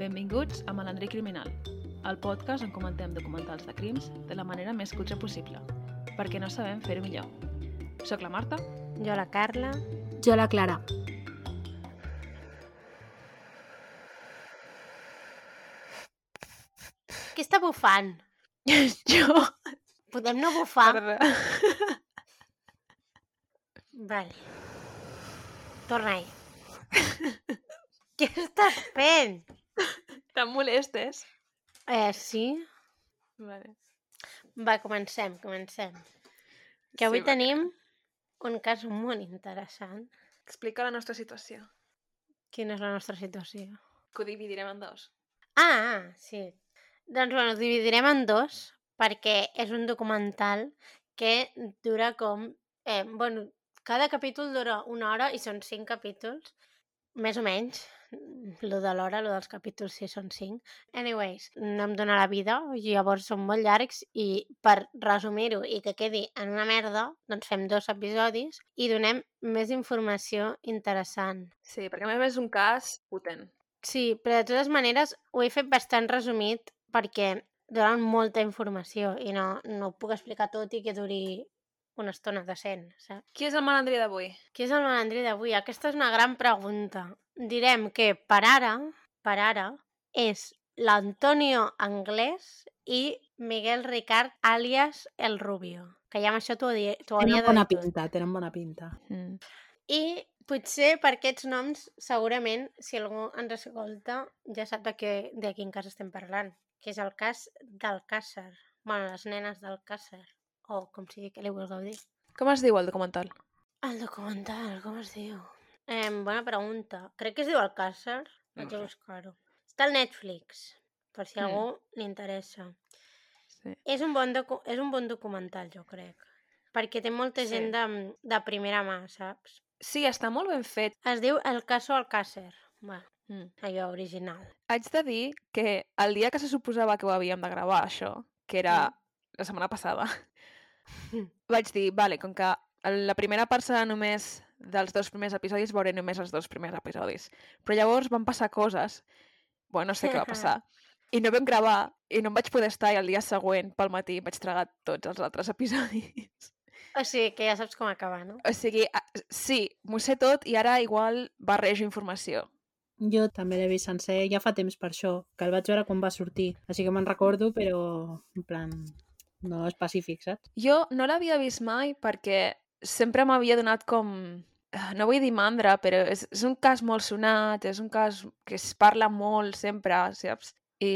Benvinguts a Malandrí Criminal, el podcast on comentem documentals de crims de la manera més cutre possible, perquè no sabem fer-ho millor. Soc la Marta. Jo la Carla. Jo la Clara. Què està bufant? jo... Podem no bufar? Perdó. Vale. Torna-hi. Què estàs fent? Te'n molestes? Eh, sí? Vale. Va, comencem, comencem. Que avui Sí, va. tenim un cas molt interessant. Explica la nostra situació, Quina és la nostra situació? que ho dividirem en dos. Ah, sí. Doncs bueno, ho dividirem en dos perquè és un documental que dura com... Eh, bueno, cada capítol dura una hora i són cinc capítols, més o menys. Lo de l'hora, lo dels capítols sí són cinc. Anyways, no em dóna la vida, llavors són molt llargs i per resumir-ho i que quedi en una merda, doncs fem dos episodis i donem més informació interessant. Sí, perquè a més és un cas potent. Sí, però de totes maneres ho he fet bastant resumit perquè donen molta informació i no, no ho puc explicar tot i que duri una estona decent, saps? Qui és el malandrí d'avui? Qui és el malandrí d'avui? Aquesta és una gran pregunta. Direm que per ara, per ara, és l'Antonio Anglès i Miguel Ricard alias El Rubio. Que ja amb això t'ho hauria Tenen de bona pinta, tenen bona pinta. Mm. I potser per aquests noms, segurament, si algú ens escolta, ja sap de, què, de quin cas estem parlant, que és el cas d'Alcàsser. bueno, les nenes d'Alcàsser, o com sigui que li vulgueu dir. Com es diu el documental? El documental, com es diu? Eh, bona pregunta. Crec que es diu Alcàsser. No Vaig a buscar-ho. Està al Netflix, per si Mm. algú li interessa. Sí. És un bon, docu és un bon documental, jo crec. Perquè té molta Sí. gent de, de primera mà, saps? Sí, està molt ben fet. Es diu El caso Alcàsser. Bueno, Mm. allò original. Haig de dir que el dia que se suposava que ho havíem de gravar, això, que era la setmana passada, Mm. vaig dir, vale, com que la primera part serà només dels dos primers episodis, veuré només els dos primers episodis. Però llavors van passar coses, bueno, no sé què va passar, i no vam gravar, i no em vaig poder estar, i el dia següent, pel matí, vaig tragar tots els altres episodis. O sigui, que ja saps com acaba, no? O sigui, sí, m'ho sé tot, i ara igual barrejo informació. Jo també l'he vist sencer, ja fa temps per això, que el vaig veure quan va sortir. Així que me'n recordo, però en plan, no específic, saps? Jo no l'havia vist mai perquè sempre m'havia donat com... eh, No vull dir mandra, però és, és un cas molt sonat, és un cas que es parla molt sempre, saps? I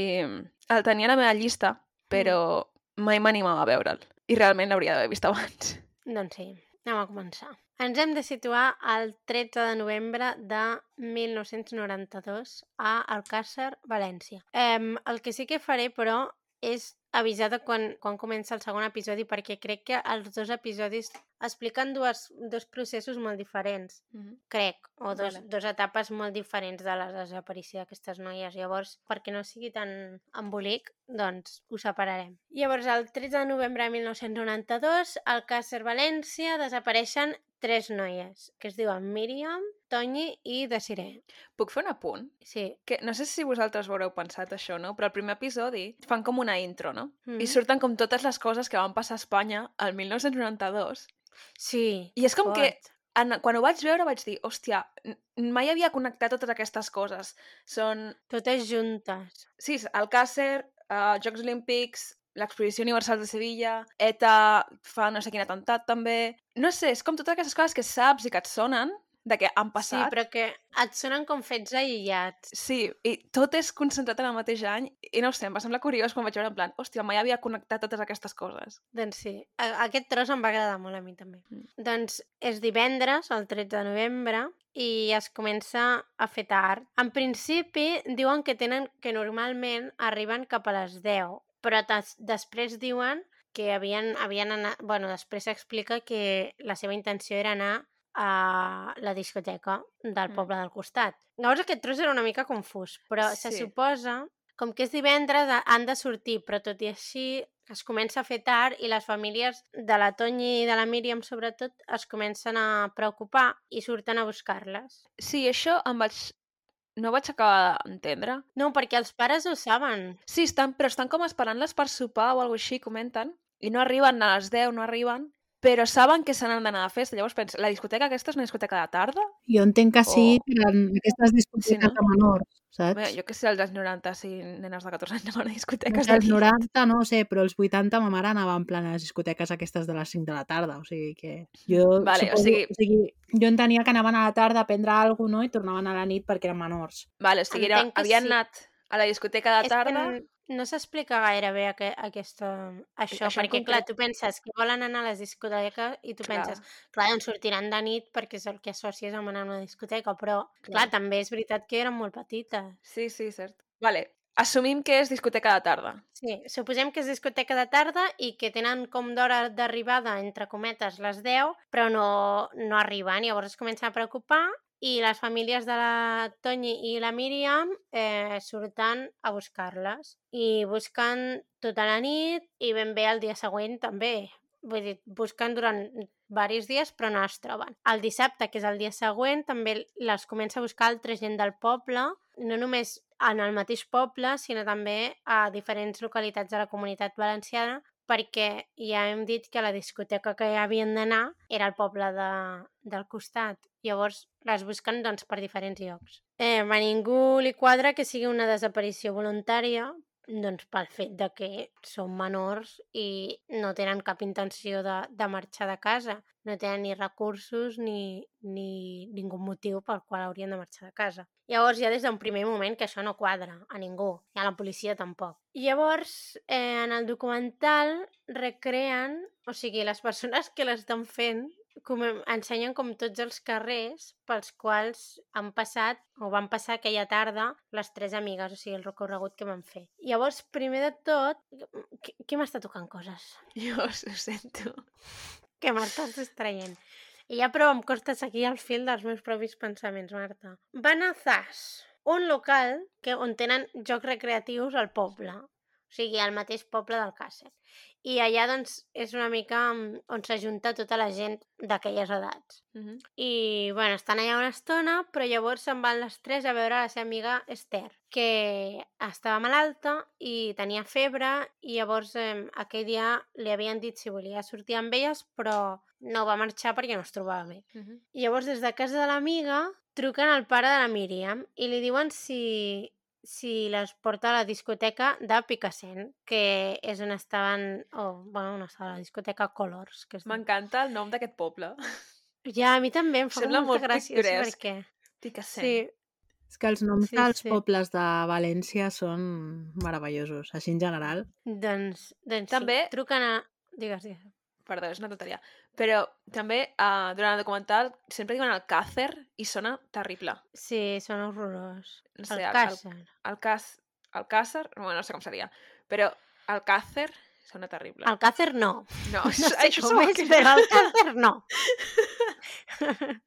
el tenia a la meva llista, però mai m'animava a veure'l. I realment l'hauria d'haver vist abans. Doncs sí, anem a començar. Ens hem de situar al 13 de novembre de 1992 a Alcàsser, València. Eh, el que sí que faré, però, és avisar de quan, quan comença el segon episodi perquè crec que els dos episodis expliquen dues, dos processos molt diferents, crec, o dos, Vale. dos etapes molt diferents de la desaparició d'aquestes noies. Llavors, perquè no sigui tan embolic, doncs ho separarem. Llavors, el 13 de novembre de 1992, al Càcer València desapareixen tres noies, que es diuen Míriam, Tonyi i Desiree. Puc fer un apunt? Sí. Que no sé si vosaltres ho haureu pensat això, no? Però al primer episodi fan com una intro, no? Mm. I surten com totes les coses que van passar a Espanya el 1992. Sí. I és com que fort. en, quan ho vaig veure vaig dir, hòstia, mai havia connectat totes aquestes coses. Són, Totes juntes. sí, Alcàsser, uh, Jocs Olímpics, l'Exposició Universal de Sevilla, ETA fa no sé quin atemptat també... No sé, és com totes aquestes coses que saps i que et sonen de que han Sí, passat. però que et sonen com fets aïllats. Sí, i tot és concentrat en el mateix any i no ho sé, em va semblar curiós quan vaig veure en plan, hòstia, mai havia connectat totes aquestes coses. Doncs sí, aquest tros em va agradar molt a mi també. Mm. Doncs és divendres, el 13 de novembre, i es comença a fer tard. En principi diuen que tenen que normalment arriben cap a les 10, però des després diuen que havien, havien anat... Bueno, després s'explica que la seva intenció era anar a la discoteca del Mm. poble del costat. Llavors aquest tros era una mica confús, però se Sí. suposa, com que és divendres, ha- han de sortir, però tot i així es comença a fer tard i les famílies de la Tonyi i de la Míriam, sobretot, es comencen a preocupar i surten a buscar-les. Sí, això em vaig no vaig acabar d'entendre. No, perquè els pares ho saben. Sí, estan, però estan com esperant-les per sopar o alguna així, comenten, i no arriben a les 10, no arriben, però saben que se n'han d'anar a festa. Llavors penso, la discoteca aquesta és una discoteca de tarda? Jo entenc que sí, O- per en aquestes discoteques Sí, no? de menors, Bé, saps? jo que sé, als anys 90, si nenes de 14 anys anaven a discoteques als nit. 90 no sé, però als 80 ma mare anava en plan a les discoteques aquestes de les 5 de la tarda, o sigui que jo Vale, o suposo, sigui- o sigui, jo entenia que anaven a la tarda a prendre alguna cosa, no? I tornaven a la nit perquè eren menors. Vale, o sigui, era, que havien sí. anat a la discoteca de És que tarda... n- no s'explica gaire bé aqu aquesta, això, Això perquè, clar, tu penses que volen anar a les discoteques i tu Clar. penses, clar, doncs sortiran de nit perquè és el que associes amb anar a una discoteca, però, clar, Clar. també és veritat que eren molt petites. Sí, sí, cert. Vale, assumim que és discoteca de tarda. Sí, suposem que és discoteca de tarda i que tenen com d'hora d'arribada, entre cometes, les 10, però no, no arriben. Llavors es comencen a preocupar i les famílies de la Toni i la Míriam eh, surten a buscar-les. I busquen tota la nit i ben bé el dia següent també. Vull dir, busquen durant diversos dies però no les troben. El dissabte, que és el dia següent, també les comença a buscar altra gent del poble, no només en el mateix poble, sinó també a diferents localitats de la comunitat valenciana, perquè ja hem dit que la discoteca que havien d'anar era el poble de, del costat. Llavors les busquen doncs, per diferents llocs. Eh, a ningú li quadra que sigui una desaparició voluntària, doncs pel fet de que són menors i no tenen cap intenció de, de marxar de casa. No tenen ni recursos ni, ni ningú motiu pel qual haurien de marxar de casa. Llavors, ja des d'un primer moment que això no quadra a ningú, i a la policia tampoc. Llavors, eh, en el documental recreen, o sigui, les persones que l'estan fent com ensenyen com tots els carrers pels quals han passat o van passar aquella tarda les tres amigues, o sigui, el recorregut que van fer. Llavors, primer de tot, qui, qui m'està tocant coses? Jo ho sento. Que m'estàs distraient. I ja però em costa seguir el fil dels meus propis pensaments, Marta. Van a Zas, un local que, on tenen jocs recreatius al poble, o sigui, al mateix poble del Càcer. I allà, doncs, és una mica mm, on s'ajunta tota la gent d'aquelles edats. Uh -huh. I, bueno, estan allà una estona, però llavors se'n van les tres a veure la seva amiga Esther, que estava malalta i tenia febre, i llavors eh, aquell dia li havien dit si volia sortir amb elles, però no va marxar perquè no es trobava bé. Uh -huh. I llavors, des de casa de l'amiga, truquen al pare de la Míriam i li diuen si, si les porta a la discoteca de Picassent, que és on estaven, o, bueno, on estava la discoteca Colors. Que. M'encanta el nom d'aquest poble. Ja, a mi també em fa Sembla molta molt gràcia, no sé per pictoresc. què. Picassent. Sí, És que els noms Sí, dels sí. pobles de València són meravellosos, així en general. doncs, doncs També- sí, truquen a... Digues, digues. Perdó, és una tonteria. Però també, uh, durant el documental, sempre diuen el Càcer i sona terrible. Sí, són horrorós. No sé, el el- Càcer. El, cas, el Càcer, bueno, no sé com seria, però el Càcer sona terrible. El Càcer no. No, No sé això com és, que però el Càcer no.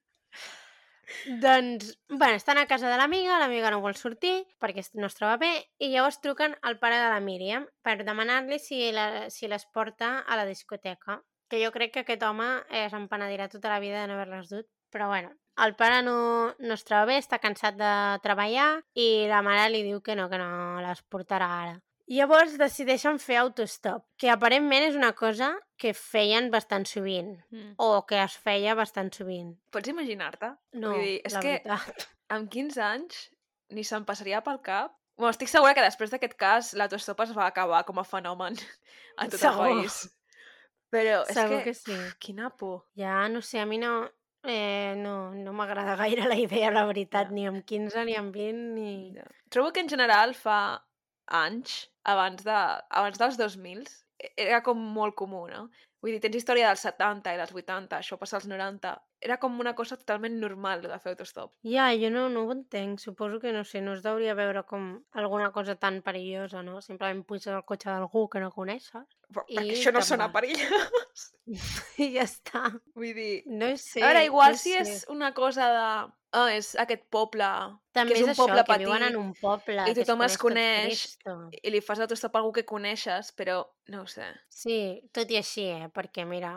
doncs, bueno, estan a casa de l'amiga, l'amiga no vol sortir perquè no es troba bé, i llavors truquen al pare de la Míriam per demanar-li si, la, si les porta a la discoteca. Que jo crec que aquest home eh, se'n penedirà tota la vida de no haver-les dut, però bueno. El pare no, no es troba bé, està cansat de treballar i la mare li diu que no, que no les portarà ara. Llavors decideixen fer autostop, que aparentment és una cosa que feien bastant sovint, Mm. o que es feia bastant sovint. Pots imaginar-te? No, Vull dir, és la que veritat. amb 15 anys ni se'm passaria pel cap. Bueno, estic segura que després d'aquest cas l'autostop es va acabar com a fenomen a tot Segur. el país. Però és Segur que, que sí. quina por. Ja, no sé, a mi no... Eh, no, no m'agrada gaire la idea, la veritat, Ja. ni amb 15, ni amb 20, ni... Ja. Trobo que en general fa anys, abans, de, abans dels 2000, e- era com molt comú, no? Vull dir, tens història dels 70 i dels 80, això passa als 90. Era com una cosa totalment normal, de fer autostop. Ja, jo no, no ho entenc. Suposo que, no sé, no es deuria veure com alguna cosa tan perillosa, no? Simplement puges al cotxe d'algú que no coneixes Però, I perquè això no sona perillós. i ja està. Vull dir... No sé. a veure, igual no si sé. és una cosa de... Oh, és aquest poble També que és és, un això, poble que viuen en petit un poble i que tothom es tot coneix i li fas l'autostop a algú que coneixes, però no ho sé. Sí, tot i així, eh? Perquè, mira,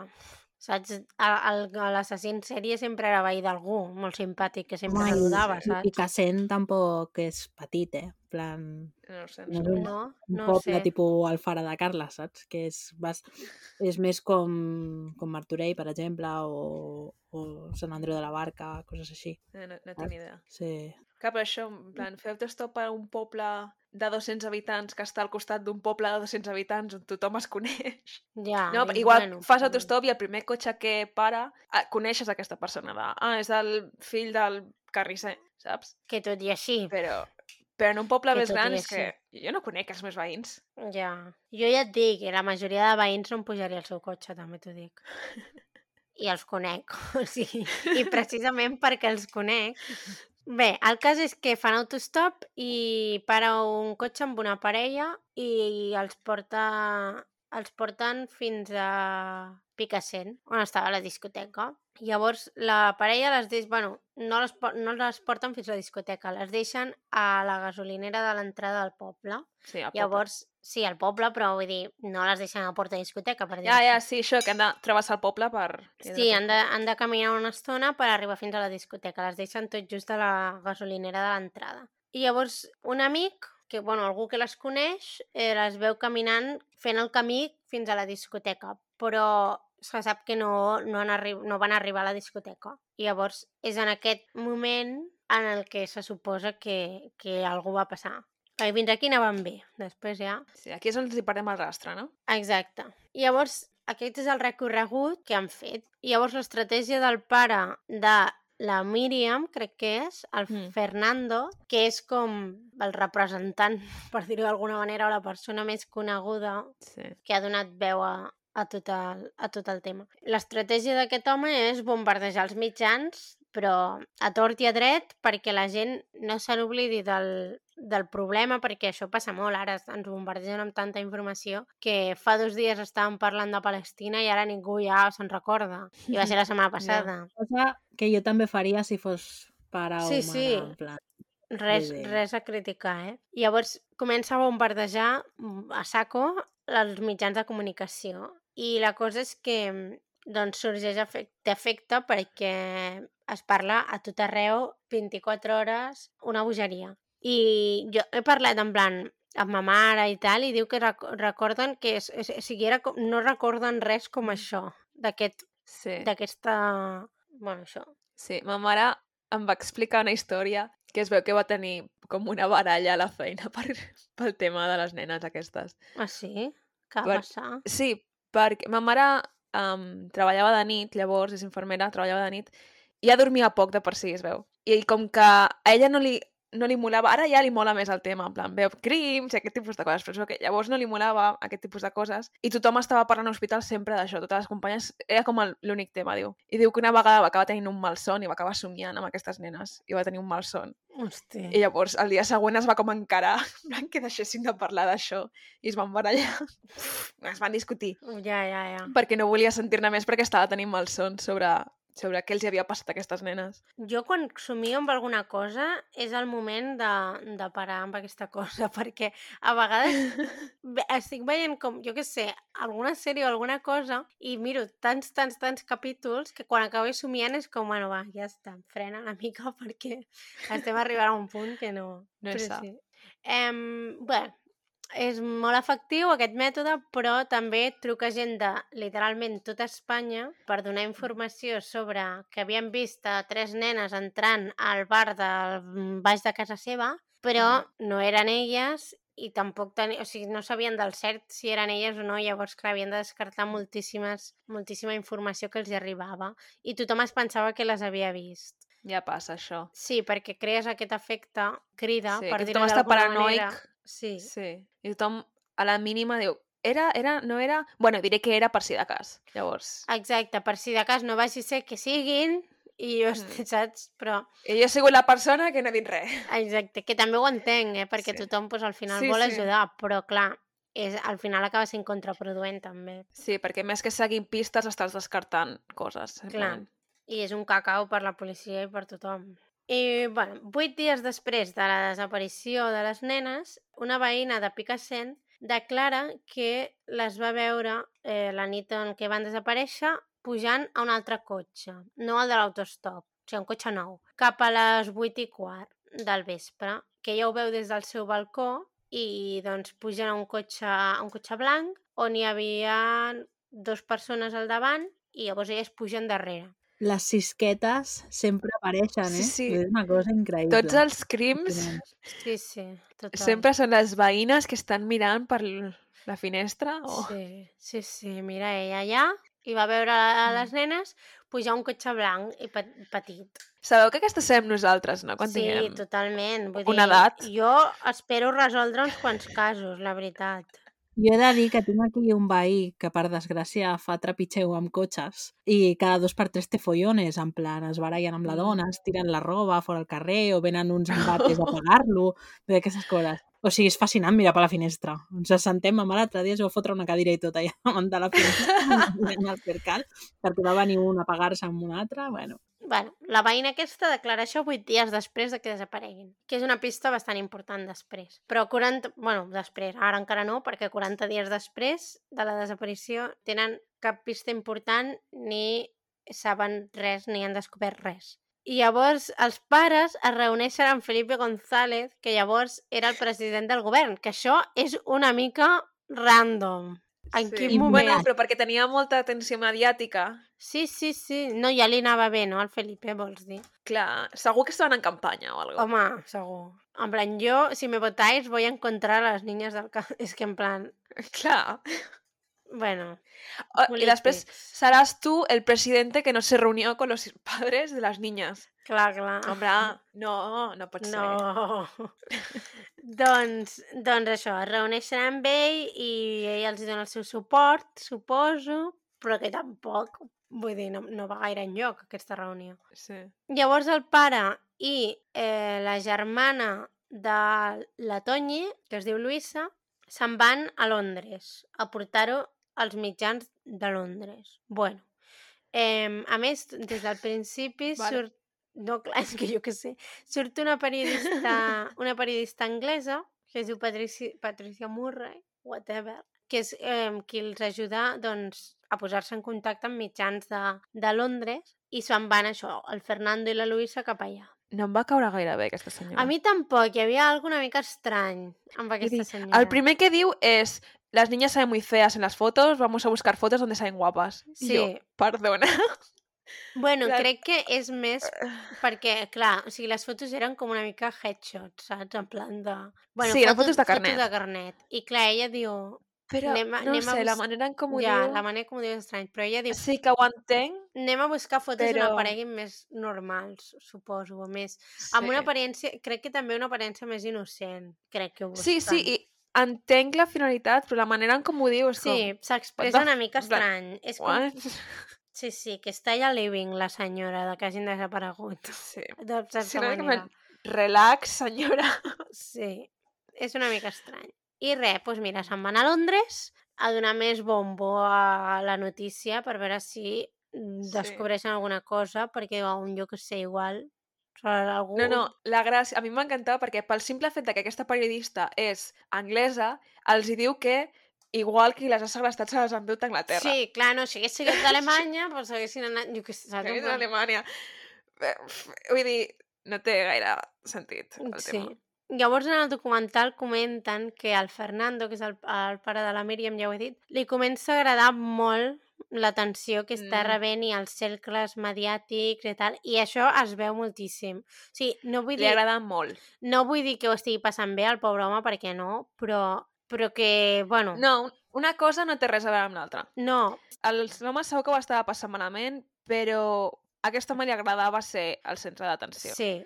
saps? En sèrie sempre era veí d'algú, molt simpàtic, que sempre Home, i- saludava, i, i saps? Cassent tampoc és petit, eh? Plan, No No no un- No, no poble sé. tipus Alfara de Carles, saps? Que és, vas, és més com, com Martorell, per exemple, o, o Sant Andreu de la Barca, coses així. Eh, No, no tinc ni idea. Sí. Però això, en plan, fer autostop a un poble de 200 habitants que està al costat d'un poble de 200 habitants on tothom es coneix. Ja, No, igual bueno, fas mm, autostop i el primer cotxe que para, ah, coneixes aquesta persona de, ah, és el fill del carrisser, saps? Que tot i així, Però, però en un poble més gran és que jo no conec els meus veïns. ja. Jo ja et dic, que la majoria de veïns no em pujaria al seu cotxe, també t'ho dic. I els conec, o sigui, i precisament perquè els conec. Bé, el cas és que fan autostop i para un cotxe amb una parella i els porta els porten fins a Picassent, on estava la discoteca. Llavors, la parella les deix... Bueno, no les, no les porten fins a la discoteca, les deixen a la gasolinera de l'entrada del poble. Sí, al poble. Llavors, sí, al poble, però vull dir, no les deixen a la porta de discoteca, per dir Ja, ja, sí, això, que han de travessar el poble per... Sí, han de, han de caminar una estona per arribar fins a la discoteca. Les deixen tot just a la gasolinera de l'entrada. I llavors un amic, que, bueno, algú que les coneix, eh, les veu caminant fent el camí fins a la discoteca, però se sap que no, no, han arri no van arribar a la discoteca. I llavors és en aquest moment en el que se suposa que, que algú va passar. Perquè fins aquí anaven bé. Després ja Sí, aquí és on els hi perdem el rastre, no? Exacte. I llavors, aquest és el recorregut que han fet. I llavors l'estratègia del pare de la Míriam, crec que és, el Mm. Fernando, que és com el representant, per dir-ho d'alguna manera, o la persona més coneguda Sí. que ha donat veu a, a, tot, el, a tot el tema. L'estratègia d'aquest home és bombardejar els mitjans, però a tort i a dret, perquè la gent no se n'oblidi del, del problema, perquè això passa molt. Ara ens bombardegen amb tanta informació que fa dos dies estàvem parlant de Palestina i ara ningú ja se'n recorda. I va ser la setmana passada. Cosa que jo també faria si fos pare Sí, o mare, sí. en plan. Res, res a criticar, eh? Llavors comença a bombardejar mm, a saco els mitjans de comunicació. I la cosa és que mm, doncs sorgeix efec- d'efecte perquè es parla a tot arreu 24 hores una bogeria. I jo he parlat en plan amb ma mare i tal, i diu que rec recorden que és, és, o sigui, era com, no recorden res com això, d'aquest Sí. d'aquesta... Bueno, això. sí, ma mare em va explicar una història que es veu que va tenir com una baralla a la feina per, pel tema de les nenes aquestes. Ah, sí? Què va Per- passar? Sí, perquè ma mare um, treballava de nit, llavors és infermera, treballava de nit, i ja dormia poc de per si, es veu. I com que a ella no li, no li molava, ara ja li mola més el tema, en plan, veu crims i aquest tipus de coses, però que llavors no li molava aquest tipus de coses, i tothom estava parlant a l'hospital sempre d'això, totes les companyes, era com l'únic tema, diu. I diu que una vegada va acabar tenint un malson i va acabar somiant amb aquestes nenes, i va tenir un malson. Hosti. I llavors, el dia següent es va com encarar, en plan, que deixessin de parlar d'això, i es van barallar. es van discutir Ja, ja, ja. perquè no volia sentir-ne més perquè estava tenint malsons sobre, sobre què els havia passat a aquestes nenes. Jo quan somio amb alguna cosa és el moment de, de parar amb aquesta cosa, perquè a vegades ve- estic veient com, jo què sé, alguna sèrie o alguna cosa i miro tants, tants, tants capítols que quan acabo somiant és com, bueno, va, ja està, frena una mica perquè estem arribant a un punt que no... No és però sí. Em, bé, és molt efectiu aquest mètode, però també truca gent de literalment tota Espanya per donar informació sobre que havien vist a tres nenes entrant al bar del baix de casa seva, però no eren elles i tampoc teni... o sigui, no sabien del cert si eren elles o no, llavors clar, havien de descartar moltíssimes, moltíssima informació que els arribava i tothom es pensava que les havia vist. Ja passa, això. Sí, perquè crees aquest efecte crida, Sí, per dir-ho d'alguna paranoic. Sí. Sí. I tothom, a la mínima, diu, era, era, no era... Bueno, diré que era per si de cas. Llavors, Exacte, per si de cas no vagi a ser que siguin i jo, Mm. saps? Però, i jo he sigut la persona que no he dit res. exacte, que també ho entenc, eh? Perquè Sí. tothom pues, al final Sí, vol sí. ajudar, però clar, és, al final acaba sent contraproduent també. Sí, perquè més que seguint pistes estàs descartant coses. Clar, i és un cacau per la policia i per tothom. I, bueno, vuit dies després de la desaparició de les nenes, una veïna de Picassent declara que les va veure eh, la nit en què van desaparèixer pujant a un altre cotxe, no el de l'autostop, o sigui, un cotxe nou, cap a les 8 i quart del vespre, que ella ho veu des del seu balcó i doncs pugen a un cotxe, un cotxe blanc on hi havia dues persones al davant i llavors elles pugen darrere. Les cisquetes sempre apareixen, eh? Sí, sí. És una cosa increïble. Tots els crims Sí, sí, total. sempre són les veïnes que estan mirant per la finestra o... Sí, sí, sí, mira, ella allà i va veure a Mm. les nenes pujar un cotxe blanc i pe- petit. Sabeu que aquesta serem nosaltres, no? Quan sí, tinguem... totalment. Vull una dir, edat. Jo espero resoldre uns quants casos, la veritat. Jo he de dir que tinc aquí un veí que, per desgràcia, fa trepitxeu amb cotxes i cada dos per tres té follones, en plan, es barallen amb la dona, es tiren la roba fora al carrer o venen uns embates a pagar-lo, d'aquestes coses. O sigui, és fascinant mirar per la finestra. Ens assentem amb l'altre dia, es va fotre una cadira i tot allà davant de la finestra, mirant al percal, perquè va venir un a pagar-se amb un altre, bueno. Bueno, la veïna aquesta declara això 8 dies després de que desapareguin, que és una pista bastant important després. Però 40... Bueno, després, ara encara no, perquè 40 dies després de la desaparició tenen cap pista important ni saben res ni han descobert res. I llavors els pares es reuneixen amb Felipe González, que llavors era el president del govern, que això és una mica random. En Sí. quin moment... Bueno, però perquè tenia molta atenció mediàtica. Sí, sí, sí. No, ja li anava bé, no, al Felipe, vols dir? Clar, segur que estaven en campanya o algo. Home, segur. En plan, yo, si me votáis, voy a encontrar a las niñas del campo. Es que en plan, Clar. bueno, O- después polítics. serás tú el presidente que no se reunió con los padres de las niñas. clar, clar. Hombre, no, no pot ser. No. doncs, doncs això, es reuneixen amb ell i ell els dona el seu suport, suposo, però que tampoc, vull dir, no, no va gaire enlloc aquesta reunió. Sí. Llavors el pare i eh, la germana de la Toñi, que es diu Luisa, se'n van a Londres a portar-ho als mitjans de Londres. Bueno, eh, a més, des del principi Vale. surt... No, clar, és que jo què sé. Surt una periodista, una periodista anglesa, que es diu Patricia, Patricia Murray, whatever, que és eh, qui els ajuda doncs, a posar-se en contacte amb mitjans de, de Londres i se'n van això, el Fernando i la Luisa cap allà. No em va caure gaire bé aquesta senyora. A mi tampoc, hi havia alguna una mica estrany amb I aquesta dic, senyora. El primer que diu és las niñas salen muy feas en las fotos, vamos a buscar fotos donde salen guapas. I Sí. jo, perdona. Bueno, la- crec que és més perquè, clar, o sigui, les fotos eren com una mica headshots, saps? En plan de... Bueno, Sí, eren fotos de carnet. Fotos de carnet. I clar, ella diu... Però, Anem a- no anem a sé, la bus- manera en com ho ja, diu... la manera com ho diu és estrany, però ella diu Sí que ho entenc, anem a buscar fotos però... Però- apareguin més normals, suposo, o més... sí. Amb una aparença, crec que també una aparença més innocent, crec que ho Sí, sí, busquen. i entenc la finalitat, però la manera en com ho diu és Sí, com... s'expressa the una mica estrany. És com... What? Sí, sí, que està allà living, la senyora, de que hagin desaparegut. Sí. De certa Sí, manera. Relax, senyora. Sí, és una mica estrany. I res, doncs mira, se'n van a Londres a donar més bombo a la notícia per veure si mm, Sí. descobreixen alguna cosa, perquè a un jo que sé, igual, algú... No, no, la gràcia... A mi m'encantava perquè pel simple fet que aquesta periodista és anglesa, els hi diu que igual que les ha segrestat se les han dut a Anglaterra. Sí, clar, no, si hagués sigut d'Alemanya, doncs haguessin anat, jo què sé, saps? Que plan- d'Alemanya. Vull dir, no té gaire sentit el Sí. tema. Llavors en el documental comenten que el Fernando, que és el, el pare de la Míriam, ja ho he dit, li comença a agradar molt l'atenció que està Mm. rebent i els cercles mediàtics i tal, i això es veu moltíssim. O sigui, no vull Li dir, agrada molt. no vull dir que ho estigui passant bé al pobre home, perquè no, però, però que, bueno, No, un- una cosa no té res a veure amb l'altra. no, El l'home segur que ho estava passant malament, però a aquest home li agradava ser el centre d'atenció. sí,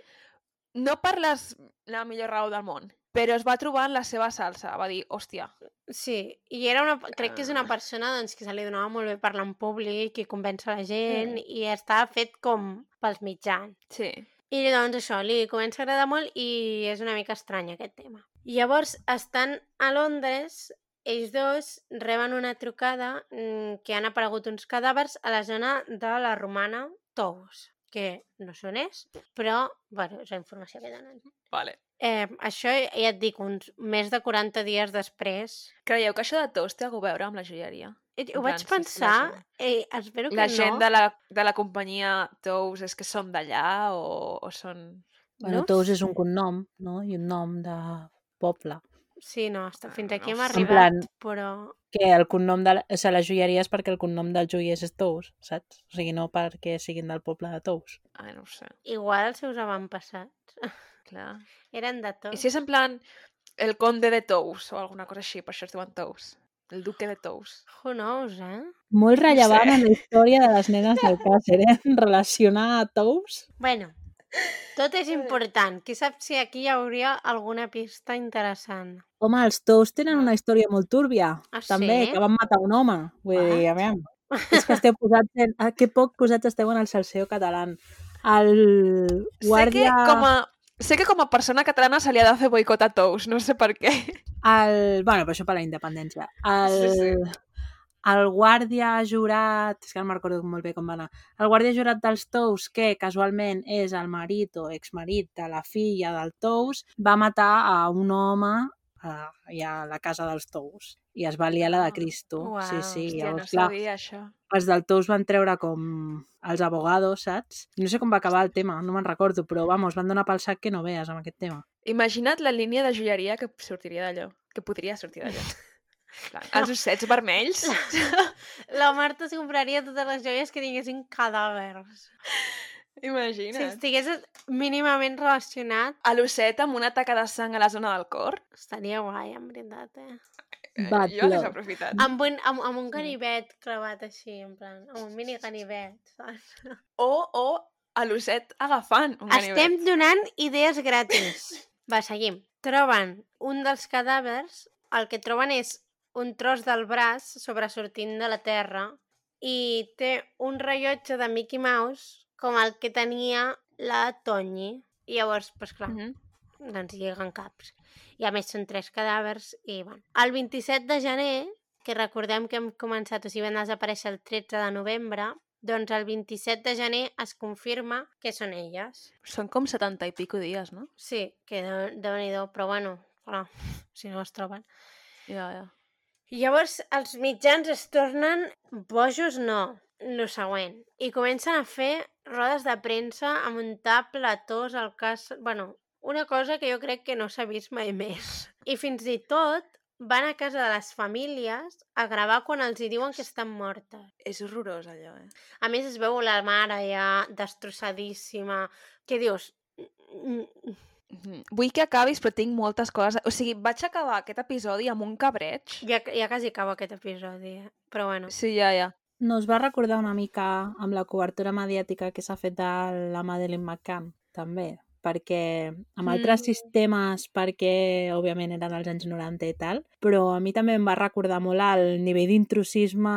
No per les, la millor raó del món, però es va trobar en la seva salsa. Va dir, hòstia, sí. I era una, crec que és una Ah. persona doncs, que se li donava molt bé parlar en públic i convèncer la gent, Mm. i estava fet com pels mitjans. sí. I doncs això, li comença a agradar molt i és una mica estrany aquest tema. Llavors, estan a Londres, ells dos reben una trucada mm, que han aparegut uns cadàvers a la zona de la romana Tous, que no sé on és, però, bueno, és la informació que donen. Vale. Eh, això ja et dic, uns més de 40 dies després... Creieu que això de tous té alguna a veure amb la joieria? Eh, Ho vaig la pensar, gent- eh, espero que La no. gent de la, de la companyia Tous és que som d'allà o, o són... Bueno, No Tous és un cognom, no? I un nom de poble. Sí, no, hasta, fins Ah, aquí no hem arribat, plan, però... que el cognom de... La... O sigui, la joieria és perquè el cognom dels joiers és Tous, saps? O sigui, no perquè siguin del poble de Tous. Ai, no ho sé, Igual els seus avantpassats clar. eren de tot. I si és en plan el conde de Tous o alguna cosa així, per això es diuen Tous. El duque de Tous. Who knows, eh? Molt rellevant sé. en la història de les nenes del Càcer, eh? Relacionar a Tous. Bueno, tot és important. Qui sap si aquí hi hauria alguna pista interessant. Home, els Tous tenen una història molt túrbia, Ah, també, sí? que van matar un home. Vull dir, a veure, és que esteu posats en... Ah, que poc posats esteu en el salseo català. El guàrdia... Sé que com a, sé que com a persona catalana se li ha de fer boicot a Tous, no sé per què. El... Bueno, però això per la independència. El... Sí, sí. El guàrdia jurat, és que no me'n recordo molt bé com va anar, el guàrdia jurat dels Tous, que casualment és el marit o exmarit de la filla del Tous, va matar a un home a, a la casa dels Tous i es va liar la de Cristo. Uau, sí, sí, Hòstia, no llavors, clar, sabia això. els del Tous van treure com els abogados, saps? No sé com va acabar el tema, no me'n recordo, però vamos, van donar pel sac que no vees amb aquest tema. Imagina't la línia de joieria que sortiria d'allò, que podria sortir d'allò. Els ossets vermells. La Marta es compraria totes les joies que tinguessin cadàvers. Si Imagina't. estigués mínimament relacionat, A l'osset amb una taca de sang a la zona del cor. estaria guai, en veritat, eh? Eh, Bad jo luck. aprofitat. Amb un, amb, amb un ganivet clavat així, en plan, amb un mini ganivet, saps? O, o a l'osset agafant un ganivet. Estem donant idees gratis. Va, seguim. Troben un dels cadàvers, el que troben és un tros del braç sobresortint de la terra i té un rellotge de Mickey Mouse com el que tenia la Tonyi. I llavors, doncs clar, Mhm. doncs lliguen caps. I a més són tres cadàvers i, bueno. El 27 de gener, que recordem que hem començat, o sigui, van desaparèixer el 13 de novembre, doncs el 27 de gener es confirma que són elles. Són com 70 i pico dies, no? Sí, que de nhi però bueno, clar, si no es troben. Ja, ja. I llavors els mitjans es tornen bojos, no, lo següent. I comencen a fer rodes de premsa, a muntar platós al cas... Bueno, una cosa que jo crec que no s'ha vist mai més. I fins i tot van a casa de les famílies a gravar quan els hi diuen que estan mortes. És horrorós, allò, eh? A més, es veu la mare ja destrossadíssima. Què dius? Vull que acabis, però tinc moltes coses... O sigui, vaig acabar aquest episodi amb un cabreig. Ja, ja quasi acaba aquest episodi, eh? però bueno. Sí, ja, ja. Nos va recordar una mica amb la cobertura mediàtica que s'ha fet de la Madeleine McCann, també, perquè amb altres Mm. sistemes, perquè òbviament eren als anys 90 i tal, però a mi també em va recordar molt el nivell d'intrusisme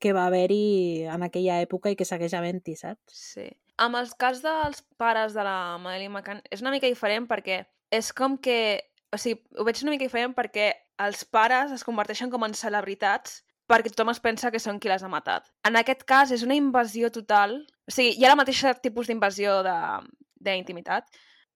que va haver-hi en aquella època i que segueix havent-hi, saps? Sí. Amb els cas dels pares de la Madeleine McCann és una mica diferent perquè és com que... O sigui, ho veig una mica diferent perquè els pares es converteixen com en celebritats perquè tothom es pensa que són qui les ha matat. En aquest cas és una invasió total. O sigui, hi ha la mateixa tipus d'invasió d'intimitat,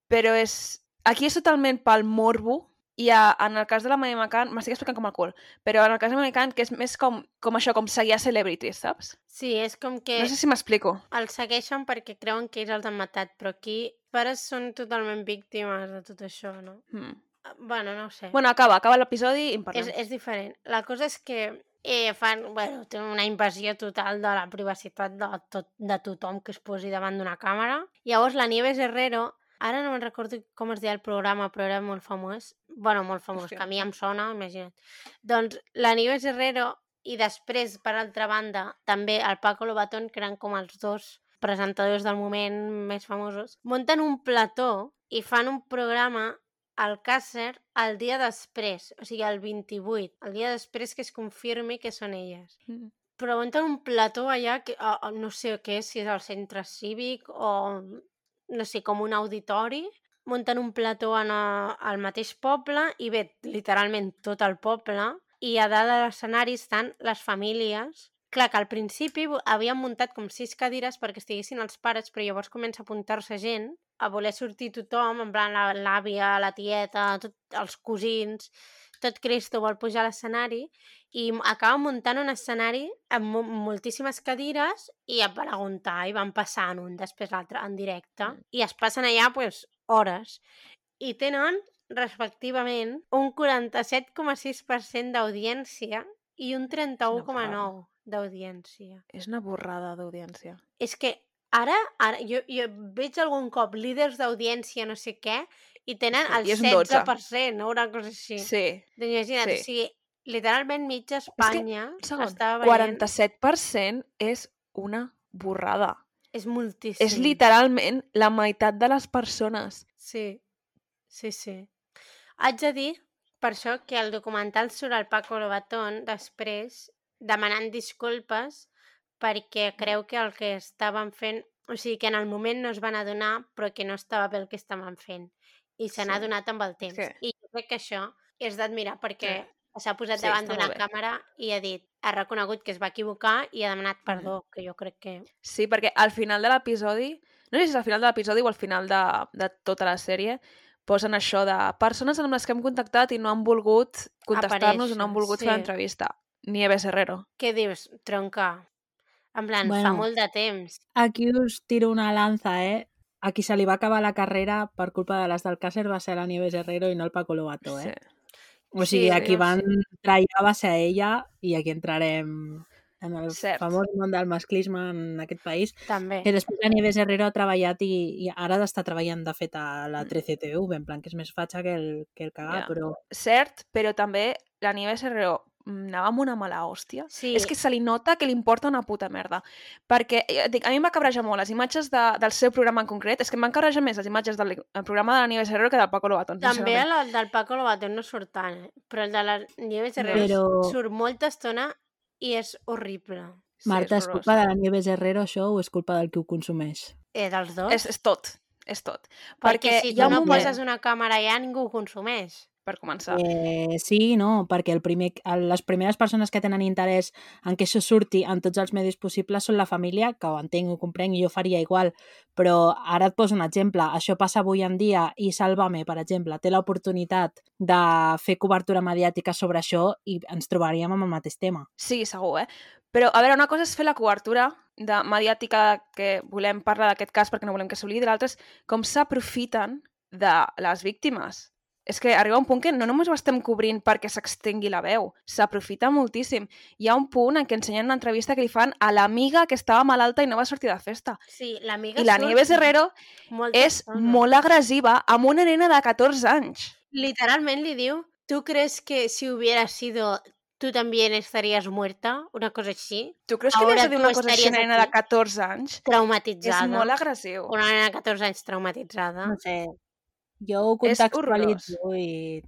però és... Aquí és totalment pel morbo i a, en el cas de la Madeleine McCann, m'estic explicant com el cul, però en el cas de la Madeleine McCann, que és més com, com això, com seguir a celebrities, saps? Sí, és com que... No sé si m'explico. els segueixen perquè creuen que ells els han matat, però aquí pares són totalment víctimes de tot això, no? Mm. Bueno, no sé. Bueno, acaba, acaba l'episodi i en parlem. és, és diferent. La cosa és que eh, fan, bueno, tenen una invasió total de la privacitat de, tot, de tothom que es posi davant d'una càmera. Llavors, la Nieves Herrero, ara no me'n recordo com es deia el programa, però era molt famós. bueno, molt famós, Hòstia. que a mi em sona, imagina't. Doncs la Nieves Herrero i després, per altra banda, també el Paco Lobatón, que eren com els dos presentadors del moment més famosos, munten un plató i fan un programa al Càcer el dia després, o sigui, el 28, el dia després que es confirmi que són elles. Mm. Però munten un plató allà, que, a, no sé què és, si és el centre cívic o, no sé, com un auditori, munten un plató en a, al mateix poble i ve literalment tot el poble i a dalt de l'escenari estan les famílies. Clar, que al principi havien muntat com sis cadires perquè estiguessin els pares, però llavors comença a apuntar-se gent a voler sortir tothom, en plan la- l'àvia, la tieta, tot, els cosins, tot Cristo vol pujar a l'escenari i acaba muntant un escenari amb mo- moltíssimes cadires i a preguntar i van passant un després l'altre en directe Mm. i es passen allà pues, hores i tenen respectivament un 47,6% d'audiència i un 31,9% d'audiència. És una borrada d'audiència. És que ara, ara jo, jo veig algun cop líders d'audiència no sé què i tenen el i és un 12. 16%, no? una cosa així. Sí. Imagina't, sí. o sigui, literalment mitja Espanya Un segon. estava veient... 47% és una borrada. És moltíssim. És literalment la meitat de les persones. Sí, sí, sí. Haig de dir, per això, que el documental surt el Paco Lobatón després demanant disculpes perquè creu que el que estaven fent... O sigui, que en el moment no es van adonar, però que no estava bé el que estaven fent. I se n'ha Sí. adonat amb el temps. que- I jo crec que això és d'admirar perquè s'ha posat Sí, davant d'una càmera i ha dit, ha reconegut que es va equivocar i ha demanat perdó, que jo crec que... Sí, perquè al final de l'episodi, no sé si és al final de l'episodi o al final de, de tota la sèrie, posen això de persones amb les que hem contactat i no han volgut contestar-nos o no han volgut fer sí. l'entrevista. Nieves Herrero. Què dius, tronca? En plan, fa Bueno. molt de temps. Aquí us tiro una lanza, eh? A qui se li va acabar la carrera per culpa de les del Càcer va ser la Nieves Herrero i no el Paco Lobato, eh? O sigui, Sí, a qui no van sé. trallar va ser a ella i aquí entrarem en el Cert. famós món del masclisme en aquest país. També. Que després la Nieves Herrero ha treballat i, i ara està treballant, de fet, a la 13TV, en plan que és més fatxa que el, que el cagar, Ja. però... Cert, però també la Nieves Herrero mm, anava amb una mala hòstia. Sí. És que se li nota que li importa una puta merda. Perquè, ja et dic, a mi em va cabrejar molt les imatges de, del seu programa en concret. És que em van cabrejar més les imatges del el programa de la Nieves Herrero que del Paco Lobatón. També el del Paco Lobatón no surt tant, eh? però el de la Nieves Herrero Però- surt molta estona i és horrible. Sí, Marta, és és horrorós. culpa de la Nieves Herrero això o és culpa del que ho consumeix? Eh, dels dos? És, és tot, és tot. perquè, perquè si tu un no moment- poses una càmera allà, ningú ho consumeix. Per començar. Eh, sí, no, perquè el primer, les primeres persones que tenen interès en que això surti en tots els medis possibles són la família, que ho entenc, ho comprenc, i jo faria igual, però ara et poso un exemple. Això passa avui en dia i Sálvame, per exemple, té l'oportunitat de fer cobertura mediàtica sobre això i ens trobaríem amb el mateix tema. Sí, segur, eh? Però, a veure, una cosa és fer la cobertura de mediàtica que volem parlar d'aquest cas perquè no volem que s'oblidi, l'altra és com s'aprofiten de les víctimes. És que arriba un punt que no només ho estem cobrint perquè s'extengui la veu, s'aprofita moltíssim. Hi ha un punt en què ensenyen una entrevista que li fan a l'amiga que estava malalta i no va sortir de festa. Sí, l'amiga I la surt Nieves Herrero molta és estona. molt agressiva amb una nena de 14 anys. Literalment li diu, ¿tú crees que si hubiera sido tú también estarías muerta? Una cosa així. Tu creus que li has de dir tu una cosa així a una estaries nena de aquí. 14 anys? Traumatitzada. És molt agressiu. Una nena de 14 anys traumatitzada. No sé, jo ho contextualitzo i...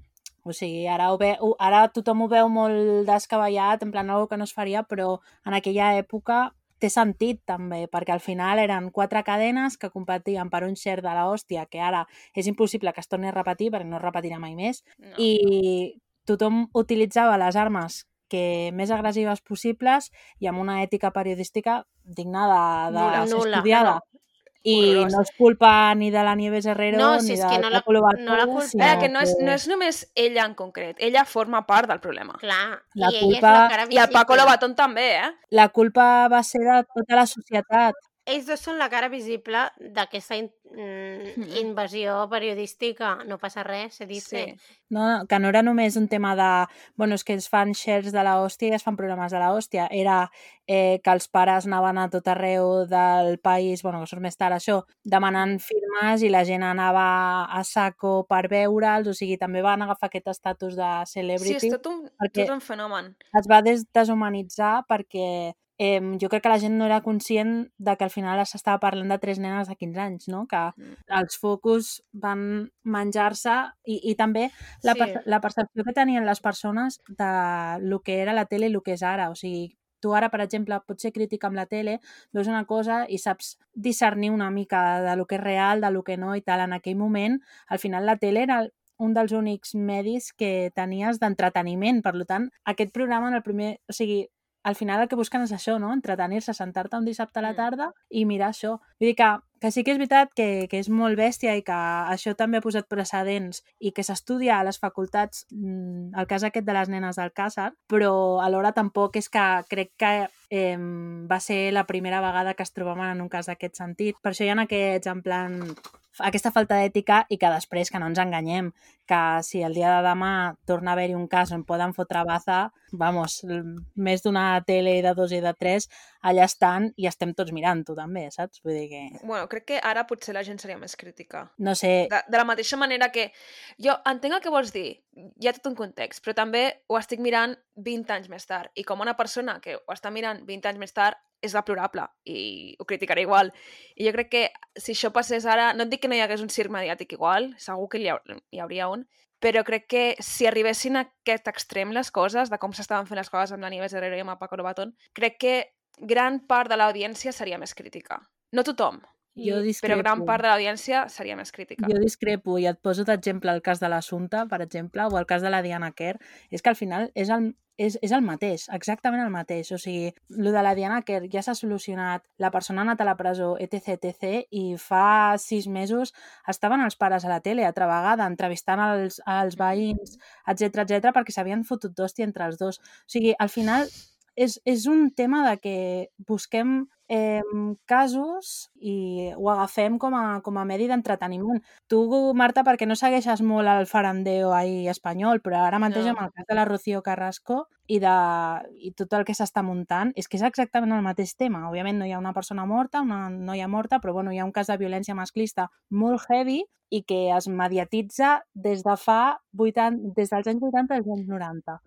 O sigui, ara, ho ve, ara tothom ho veu molt descabellat, en plan algo que no es faria, però en aquella època té sentit també, perquè al final eren quatre cadenes que competien per un share de l'hòstia, que ara és impossible que es torni a repetir perquè no es repetirà mai més, No. i tothom utilitzava les armes que més agressives possibles i amb una ètica periodística digna de, de Nul·la. ser Nul·la. estudiada. I horrorós. no és culpa ni de la Nieves Herrero No, si ni és del que no la- no la culpa- sinó Espera, que no és, no és només ella en concret, ella forma part del problema. Clar, La i ella és culpa- la cara I el Paco visible. Lobatón també, eh? la culpa va ser de tota la societat. Ells dos són la cara visible d'aquesta in mm, invasió periodística. No passa res, se dice. Sí. No, que no era només un tema de... Bueno, és que es fan shares de la hòstia i es fan programes de la hòstia. Era eh, que els pares anaven a tot arreu del país, bueno, que surt més tard això, demanant firmes i la gent anava a saco per veure'ls, o sigui, també van agafar aquest estatus de Sí, celebrity. és tot un, tot un fenomen. es va des deshumanitzar perquè eh, jo crec que la gent no era conscient de que al final s'estava parlant de tres nenes de 15 anys, no? Que Mm. els focus van menjar-se i, i també la, Sí. per, la percepció que tenien les persones de lo que era la tele i el que és ara. O sigui, tu ara, per exemple, pots ser crític amb la tele, veus una cosa i saps discernir una mica de lo que és real, de lo que no i tal. En aquell moment, al final la tele era un dels únics medis que tenies d'entreteniment. Per tant, aquest programa en el primer... O sigui, al final el que busquen és això, no? Entretenir-se, sentar-te un dissabte a la Mm. tarda i mirar això. Vull dir que, que sí que és veritat que, que és molt bèstia i que això també ha posat precedents i que s'estudia a les facultats mm, el cas aquest de les nenes del Càsar, però alhora tampoc és que crec que eh, va ser la primera vegada que es trobaven en un cas d'aquest sentit. Per això hi ha aquests, en plan, aquesta falta d'ètica i que després, que no ens enganyem, que si el dia de demà torna a haver-hi un cas on poden fotre baza, vamos, més d'una tele de dos i de tres, allà estan i estem tots mirant-ho també, saps? Vull dir que, Bueno, crec que ara potser la gent seria més crítica. no sé, De, de la mateixa manera que... Jo entenc el que vols dir, hi ha tot un context, però també ho estic mirant 20 anys més tard. I com una persona que ho està mirant 20 anys més tard, és deplorable i ho criticaré igual. I jo crec que si això passés ara, no et dic que no hi hagués un circ mediàtic igual, segur que hi, ha, hi hauria un, però crec que si arribessin a aquest extrem les coses, de com s'estaven fent les coses amb la Nieves Herrero i amb el Paco Lobatón, crec que gran part de l'audiència seria més crítica. No tothom, jo però discrepo. gran part de l'audiència seria més crítica. Jo discrepo i et poso d'exemple el cas de l'Assumpta, per exemple, o el cas de la Diana Kerr. És que al final és el, és, és el mateix, exactament el mateix. O sigui, el de la Diana Kerr ja s'ha solucionat, la persona ha anat a la presó, etc, etc, i fa sis mesos estaven els pares a la tele, altra vegada, entrevistant els, els veïns, etc etc perquè s'havien fotut d'hòstia entre els dos. O sigui, al final és, és un tema de que busquem eh, casos i ho agafem com a, com a medi d'entreteniment. Tu, Marta, perquè no segueixes molt el farandeo ahí espanyol, però ara mateix No. amb el cas de la Rocío Carrasco i, de, i tot el que s'està muntant, és que és exactament el mateix tema. Òbviament no hi ha una persona morta, una noia morta, però bueno, hi ha un cas de violència masclista molt heavy i que es mediatitza des de fa 80, des dels anys 80 als anys 90.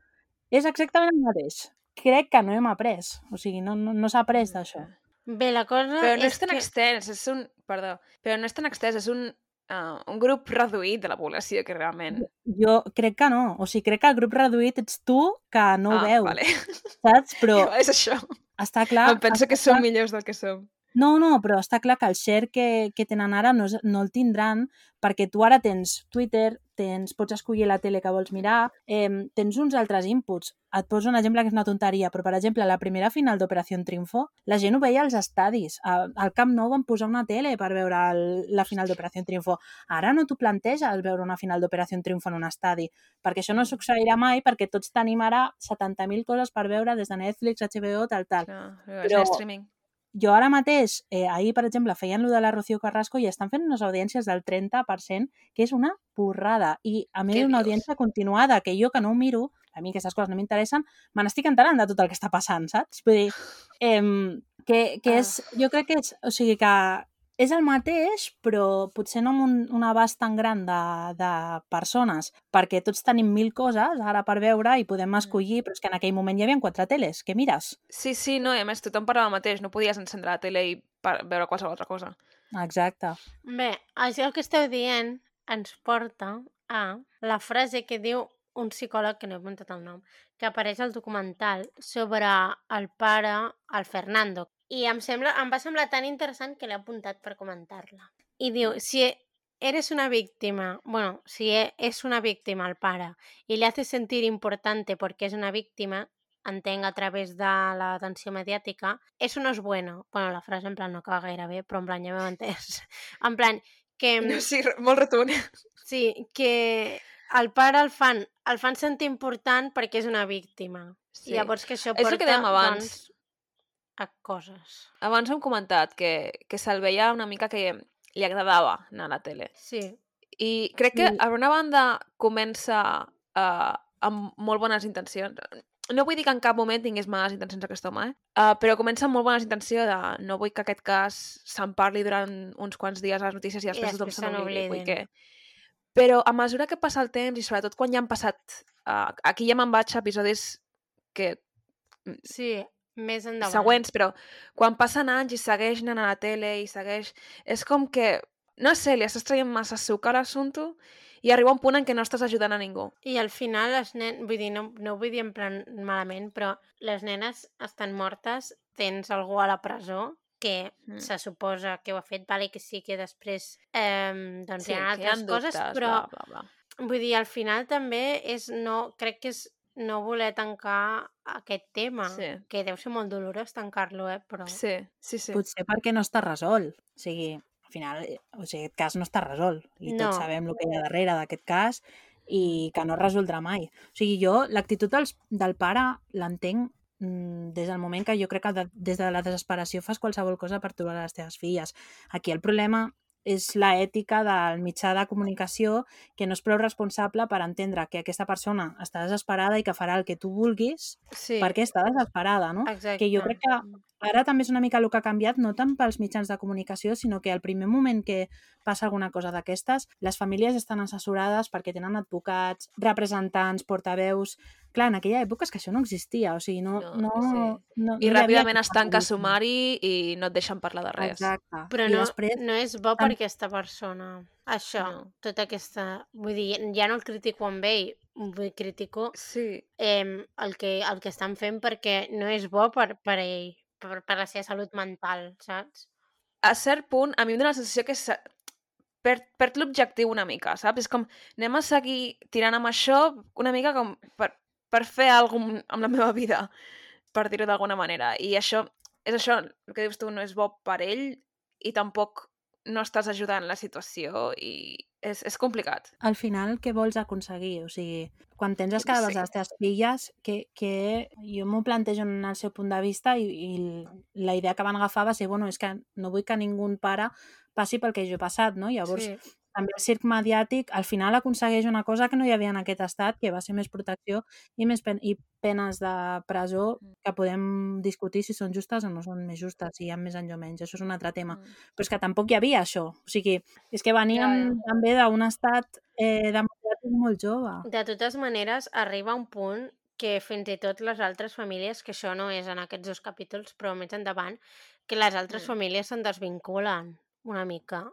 És exactament el mateix. Crec que no hem après. O sigui, no, no, no s'ha après d'això. Bé, la cosa Però no és és tan que... extens, és un... Perdó, però no és tan extens, és un, uh, un grup reduït de la població que realment... Jo crec que no. O sigui, crec que el grup reduït ets tu que no ho ah, veus, vale. saps? Però és això. està clar... Em penso que està som clar- millors del que som. No, no, però està clar que el share que, que tenen ara no, no el tindran perquè tu ara tens Twitter, tens, pots escollir la tele que vols mirar, eh, tens uns altres inputs. Et poso un exemple que és una tonteria, però per exemple, la primera final d'Operació Triunfo, la gent ho veia als estadis. A- Al Camp Nou van posar una tele per veure el, la final d'Operació Triunfo. Ara no t'ho planteges veure una final d'Operació Triunfo en un estadi, perquè això no succeirà mai perquè tots tenim ara 70.000 coses per veure des de Netflix, HBO, tal, tal No, Però- però... streaming. Jo ara mateix, eh, ahir, per exemple, feien lo de la Rocío Carrasco i estan fent unes audiències del 30%, que és una porrada. I a Què una dius? audiència continuada, que jo que no ho miro, a mi aquestes coses no m'interessen, me n'estic enterant de tot el que està passant, saps? Vull dir, eh, que, que és, jo crec que és, o sigui que és el mateix, però potser no amb un, un abast tan gran de, de persones, perquè tots tenim mil coses ara per veure i podem escollir, però és que en aquell moment hi havia quatre teles, què mires? Sí, sí, no, i a més tothom parlava el mateix, no podies encendre la tele i pa- veure qualsevol altra cosa. Exacte. Bé, això que esteu dient ens porta a la frase que diu un psicòleg, que no he apuntat el nom, que apareix al documental sobre el pare, el Fernando. I em, sembla, em va semblar tan interessant que l'he apuntat per comentar-la. I diu, si eres una víctima, bueno, si e- es una víctima el pare y le hace sentir importante porque es una víctima, entenc a través de l'atenció mediàtica, eso no es bueno. Bueno, la frase en plan no acaba gaire bé, però en plan ja m'heu entès. En plan, que... No, sí, re- molt rotund. Sí, que el pare el fan, el fan sentir important perquè és una víctima. Sí. Sí. I llavors que això És el porta, que dèiem abans. doncs, a coses. Abans hem comentat que, que se'l veia una mica que li agradava anar a la tele. Sí. I crec que, a una banda, comença uh, amb molt bones intencions. No vull dir que en cap moment tingués males intencions aquest home, eh? Uh, però comença amb molt bones intencions de no vull que aquest cas se'n parli durant uns quants dies a les notícies i I després tothom després se n'oblidi. Vull que... Però a mesura que passa el temps i sobretot quan ja han passat... Uh, aquí ja me'n vaig a episodis que Sí, més endavant. següents, però quan passen anys i segueix anant a la tele i segueix... És com que, no sé, li estàs traient massa sucre a l'assumpte i arriba un punt en què no estàs ajudant a ningú. I al final les nenes, vull dir, no, no ho vull dir en plan malament, però les nenes estan mortes, tens algú a la presó que Mm. se suposa que ho ha fet, vale, que sí que després eh, doncs Sí, hi ha que hi ha altres coses, dubtes, però bla, bla, bla. vull dir, al final també és no, crec que és no voler tancar aquest tema, Sí. que deu ser molt dolorós tancar-lo, eh? Però... Sí, sí, sí. Potser perquè no està resolt. O sigui, al final, eh, o sigui, aquest cas no està resolt. I No. tots sabem el que hi ha darrere d'aquest cas i que no es resoldrà mai. O sigui, jo l'actitud dels, del pare l'entenc mm, des del moment que jo crec que de, des de la desesperació fas qualsevol cosa per trobar les teves filles. Aquí el problema és la ètica del mitjà de comunicació que no és prou responsable per entendre que aquesta persona està desesperada i que farà el que tu vulguis sí. perquè està desesperada, no? Exacte. Que jo crec que ara també és una mica el que ha canviat, no tant pels mitjans de comunicació, sinó que al primer moment que passa alguna cosa d'aquestes, les famílies estan assessorades perquè tenen advocats, representants, portaveus... Clar, en aquella època és que això no existia, o sigui, no... No, no, sí. no, I no ràpidament es tanca sumari i no et deixen parlar de res. Exacte. Però I no, després, no és bo per aquesta persona. Això, No. tota aquesta... Vull dir, ja no el critico amb ell, vull critico Sí, eh, el, que, el que estan fent perquè no és bo per, per ell, per, per la seva salut mental, saps? a cert punt, a mi em dóna la sensació que se- perd, perd l'objectiu una mica, saps? És com, anem a seguir tirant amb això una mica com per, per fer alguna cosa amb la meva vida, per dir-ho d'alguna manera. I això, és això, el que dius tu, no és bo per ell i tampoc no estàs ajudant la situació i és, és complicat. al final, què vols aconseguir? O sigui, quan tens els cadàvers Sí. de les teves filles, que, que jo m'ho plantejo en el seu punt de vista i, i la idea que van agafar va ser, bueno, és que no vull que ningú pare passi pel que jo he passat, no? Llavors, Sí. També el circ mediàtic al final aconsegueix una cosa que no hi havia en aquest estat, que va ser més protecció i més pen i penes de presó Mm. que podem discutir si són justes o no són més justes, si hi ha més anys o menys, això és un altre tema. Mm. Però és que tampoc hi havia això. O sigui, és que veníem ja. també d'un estat eh, democràtic molt jove. De totes maneres, arriba un punt que fins i tot les altres famílies, que això no és en aquests dos capítols, però més endavant, que les altres Mm. famílies se'n desvinculen una mica.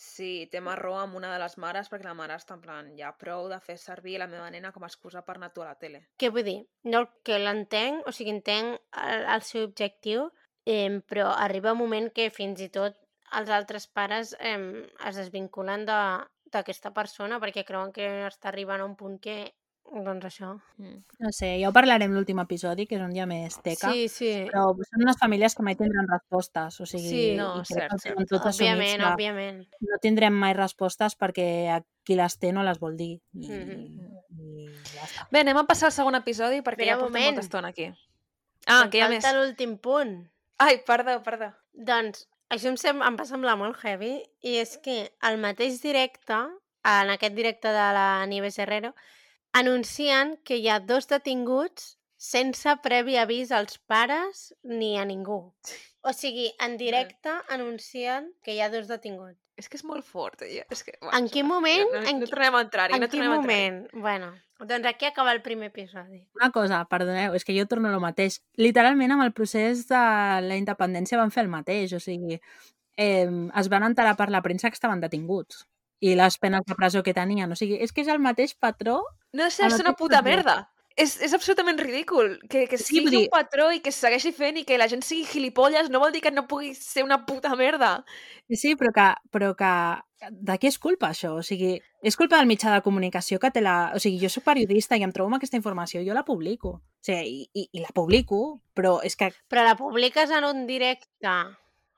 Sí, té marró amb una de les mares perquè la mare està en plan, ja prou de fer servir la meva nena com a excusa per anar a la tele. Què vull dir? No, que l'entenc, o sigui, entenc el, el seu objectiu, eh, però arriba un moment que fins i tot els altres pares eh, es desvinculen de- d'aquesta persona perquè creuen que està arribant a un punt que, doncs això... Mm. No sé, ja ho parlarem l'últim episodi, que és on hi ha més teca, Sí, sí, però són unes famílies que mai tindran respostes, o sigui, Sí, no, cert, cert. assumits òbviament, que òbviament. no tindrem mai respostes perquè qui les té no les vol dir. I, Mhm. i ja està. Bé, anem a passar al segon episodi perquè Espera ja un portem molta estona aquí. Ah, que hi ha més. falta l'últim punt. Ai, perdó, perdó. Doncs això em, sem em va semblar molt heavy i és que el mateix directe, en aquest directe de la Nieves Herrero, anuncien que hi ha dos detinguts sense previ avís als pares ni a ningú. O sigui, en directe anuncien que hi ha dos detinguts. És que és molt fort. eh? És que, En quin moment? No, no, En no qui- tornem a entrar-hi. En no quin moment? Bueno, doncs aquí acaba el primer episodi. Una cosa, perdoneu, és que jo torno al mateix. Literalment, amb el procés de la independència van fer el mateix, o sigui, eh, es van enterar per la premsa que estaven detinguts i les penes de presó que tenien. O sigui, és que és el mateix patró No sé, Amb és una puta merda. És, és absolutament ridícul. Que, que Sí, sigui vull dir- un patró i que segueixi fent i que la gent sigui gilipolles no vol dir que no pugui ser una puta merda. Sí, però que, però que de qui és culpa això? O sigui, és culpa del mitjà de comunicació que té la... O sigui, jo sóc periodista i em trobo amb aquesta informació, jo la publico. O sigui, i, i, i la publico, però és que Però la publiques en un directe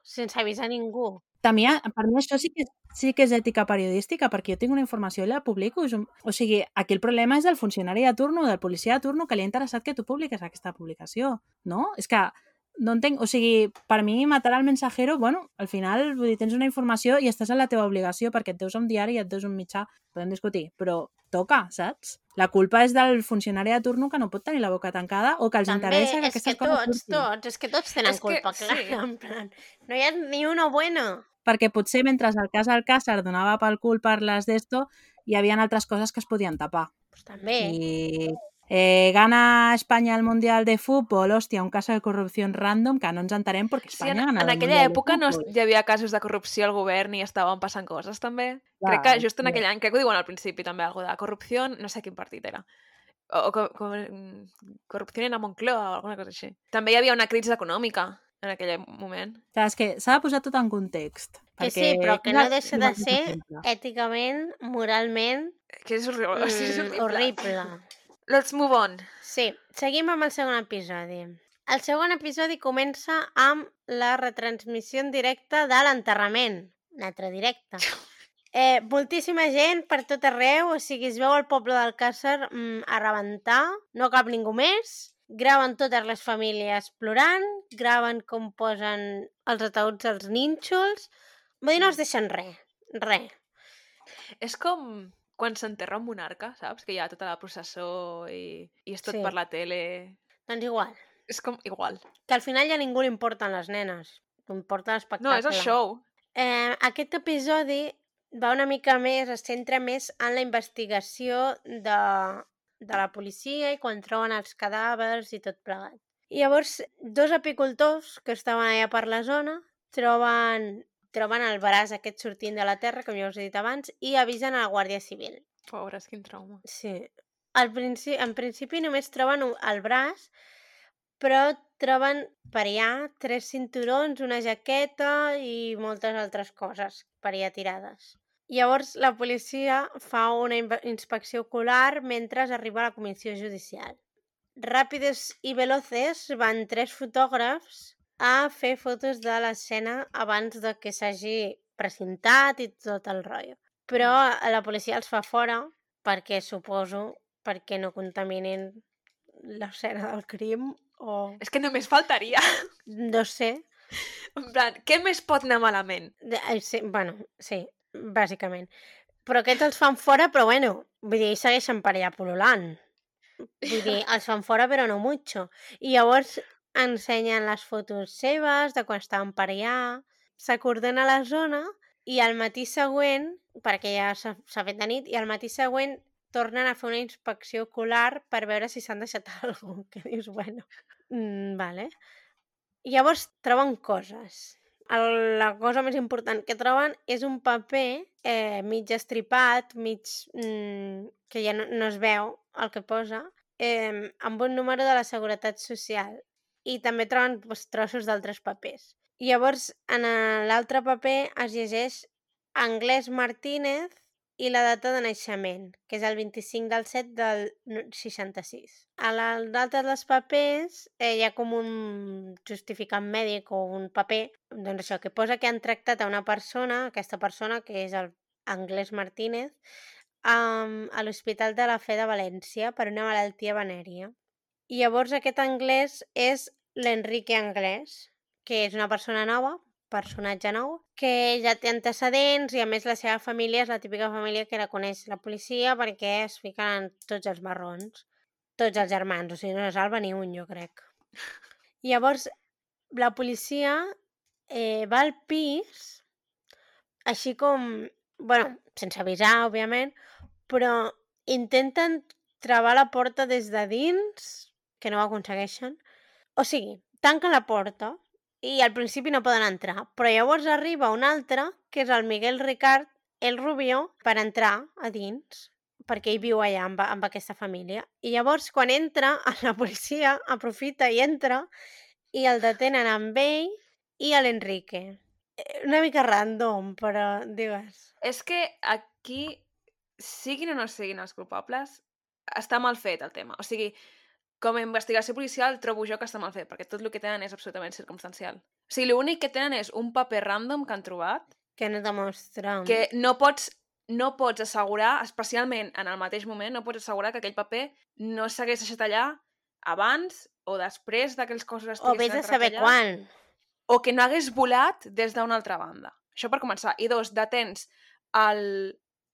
sense avisar ningú. també, per mi això sí que, sí que és ètica periodística, perquè jo tinc una informació i la publico. És un... O sigui, aquí el problema és del funcionari de turno, del policia de turno, que li ha interessat que tu publiques aquesta publicació, no? És que no entenc, o sigui, per mi matar el mensajero, bueno, al final vull dir, tens una informació i estàs en la teva obligació perquè et deus un diari i et deus un mitjà, podem discutir, però toca, saps? La culpa és del funcionari de turno que no pot tenir la boca tancada o que els També, interessa que és que aquestes coses tots, surtin. tots, és que tots tenen És que culpa, clar, sí. en plan, no hi ha ni uno bueno. Perquè potser mentre el cas Alcácer donava pel cul per les d'esto, hi havia altres coses que es podien tapar. Pues també. I eh, gana Espanya el Mundial de Fútbol, hòstia, un cas de corrupció random que no ens entenem perquè Sí, Espanya en, ganat en el aquella època no hi havia casos de corrupció al govern i estaven passant coses també. Clar, crec que just en sí. aquell any, crec que ho diuen al principi també, algo de corrupció, no sé quin partit era. O, o co- mm, corrupció en la Moncloa o alguna cosa així. També hi havia una crisi econòmica en aquell moment. Clar, és que s'ha de posar tot en context. Que sí, perquè però que no deixa de ser èticament, moralment, Que és horrible. sigui, és mm, horrible. horrible. Let's move on. Sí, seguim amb el segon episodi. El segon episodi comença amb la retransmissió en directe de l'enterrament. Un altre directe. Eh, moltíssima gent per tot arreu, o sigui, es veu el poble d'Alcàsser mm, a rebentar, no cap ningú més, graven totes les famílies plorant, graven com posen els ataüts als nínxols, vull dir, no es deixen res, res. És com quan s'enterra un monarca, saps? Que hi ha tota la processó i, i és tot Sí. per la tele. Doncs igual, És com igual. que al final ja a ningú li importen les nenes, importa l'espectacle. No, és el show. Eh, aquest episodi va una mica més, es centra més en la investigació de, de la policia i quan troben els cadàvers i tot plegat. I llavors, dos apicultors que estaven allà per la zona troben, troben el braç aquest sortint de la terra, com ja us he dit abans, i avisen a la Guàrdia Civil. Pobres, quin trauma. Sí. Al principi, en principi només troben el braç, però troben per allà tres cinturons, una jaqueta i moltes altres coses per allà tirades. Llavors, la policia fa una inspecció ocular mentre arriba a la comissió judicial. Ràpides i veloces van tres fotògrafs a fer fotos de l'escena abans de que s'hagi precintat i tot el rotllo. Però la policia els fa fora perquè suposo perquè no contaminin l'escena del crim o És que només faltaria. no sé. En plan, què més pot anar malament? Eh, sí, bueno, sí, bàsicament. Però aquests els fan fora, però bueno, vull dir, segueixen per allà pol·lulant. Vull dir, els fan fora però no mucho. I llavors ensenyen les fotos seves de quan estaven per allà, s'acordena la zona i al matí següent, perquè ja s'ha s'ha fet de nit, i al matí següent tornen a fer una inspecció ocular per veure si s'han deixat alguna cosa. Que dius, bueno, mm, vale. I llavors troben coses. El, la cosa més important que troben és un paper eh, mig estripat, mig... Mm, que ja no, no es veu el que posa, eh, amb un número de la Seguretat Social. I també troben pues, trossos d'altres papers. Llavors, en eh, l'altre paper es llegeix Anglès Martínez i la data de naixement, que és el 25 del 7 del no- 66. A la- l'altre dels papers eh, hi ha com un justificant mèdic o un paper, doncs això, que posa que han tractat a una persona, aquesta persona, que és el Anglès Martínez, um, a l'Hospital de la Fe de València per una malaltia venèria. I llavors aquest anglès és l'Enrique Anglès, que és una persona nova, personatge nou, que ja té antecedents i a més la seva família és la típica família que la coneix la policia perquè es fiquen en tots els marrons. Tots els germans, o sigui, no es salva ni un, jo crec. Llavors la policia eh, va al pis així com, bueno, sense avisar, òbviament, però intenten travar la porta des de dins, que no ho aconsegueixen. O sigui, tanquen la porta i al principi no poden entrar, però llavors arriba un altre, que és el Miguel Ricard, el Rubió, per entrar a dins, perquè ell viu allà amb, amb aquesta família. I llavors, quan entra, la policia aprofita i entra i el detenen amb ell i a l'Enrique. Eh, Una mica random, però digues. És que aquí, siguin o no siguin els culpables, està mal fet el tema. O sigui, com a investigació policial trobo jo que està mal fet, perquè tot el que tenen és absolutament circumstancial. O sigui, l'únic que tenen és un paper random que han trobat, Que no demostra... que no pots, no pots assegurar, especialment en el mateix moment, no pots assegurar que aquell paper no s'hagués deixat allà abans o després de que els cossos O estiguessin vés a saber allà, quan. o que no hagués volat des d'una altra banda. Això per començar. I dos, detens el,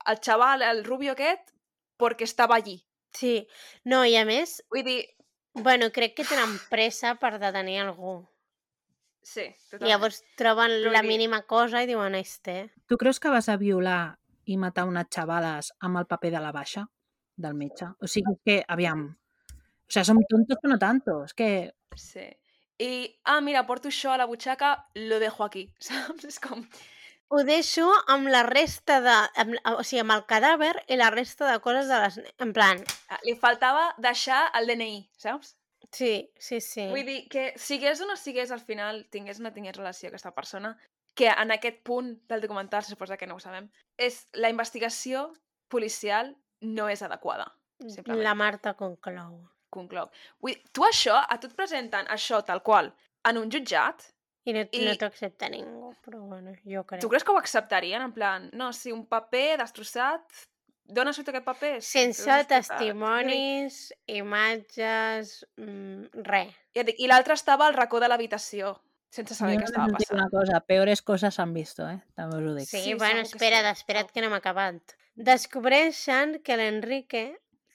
el xaval, el rubio aquest, perquè estava allí. Sí. No, i a més, Vull dir, bueno, crec que tenen pressa per detenir algú. sí, I totalment. llavors troben Però la mínima cosa i diuen, este. Tu creus que vas a violar i matar unes xavales amb el paper de la baixa del metge? O sigui, que, aviam... O sea, som tontos però no tanto. És que... Sí. I, ah, mira, porto això a la butxaca, lo dejo aquí, saps? És com... Ho deixo amb la resta de... Amb, o sigui, amb el cadàver i la resta de coses de les... En plan, ah, Li faltava deixar el DNI, saps? sí, sí, sí. Vull dir que sigués o no sigués al final, tingués o no tingués relació aquesta persona, que en aquest punt del documental, se suposa que no ho sabem, és la investigació policial no és adequada. Simplement. La Marta conclou. conclou. Vull dir, tu això, a tu et presenten això tal qual en un jutjat, I no, I- no t'ho accepta ningú, però bueno, jo crec. tu creus que ho acceptarien? En plan, no, si un paper destrossat, dona sota aquest paper. Sense testimonis, imatges, mm, res. I, I l'altre estava al racó de l'habitació, sense saber Jo què estava passant. una cosa, peores coses han visto, eh? També us ho dic. Sí, Sí, bueno, espera't, sí. espera't que no hem acabat. Descobreixen que l'Enrique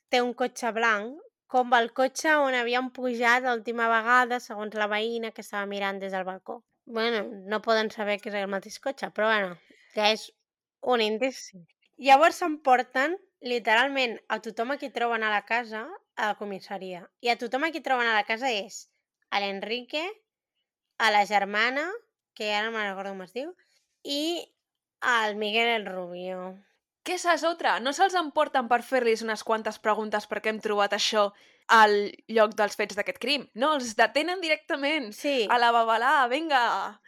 té un cotxe blanc, com el cotxe on havien pujat l'última vegada, segons la veïna que estava mirant des del balcó. bueno, no poden saber que és el mateix cotxe, però bueno, ja és un indici. Llavors s'emporten literalment a tothom a qui troben a la casa a la comissaria. I a tothom a qui troben a la casa és a l'Enrique, a la germana, que ara no me'n recordo com es diu, i al Miguel el Rubio. Que esa és otra. No se'ls emporten per fer-los unes quantes preguntes perquè hem trobat això al lloc dels fets d'aquest crim. No, els detenen directament. Sí, A la babalà, vinga.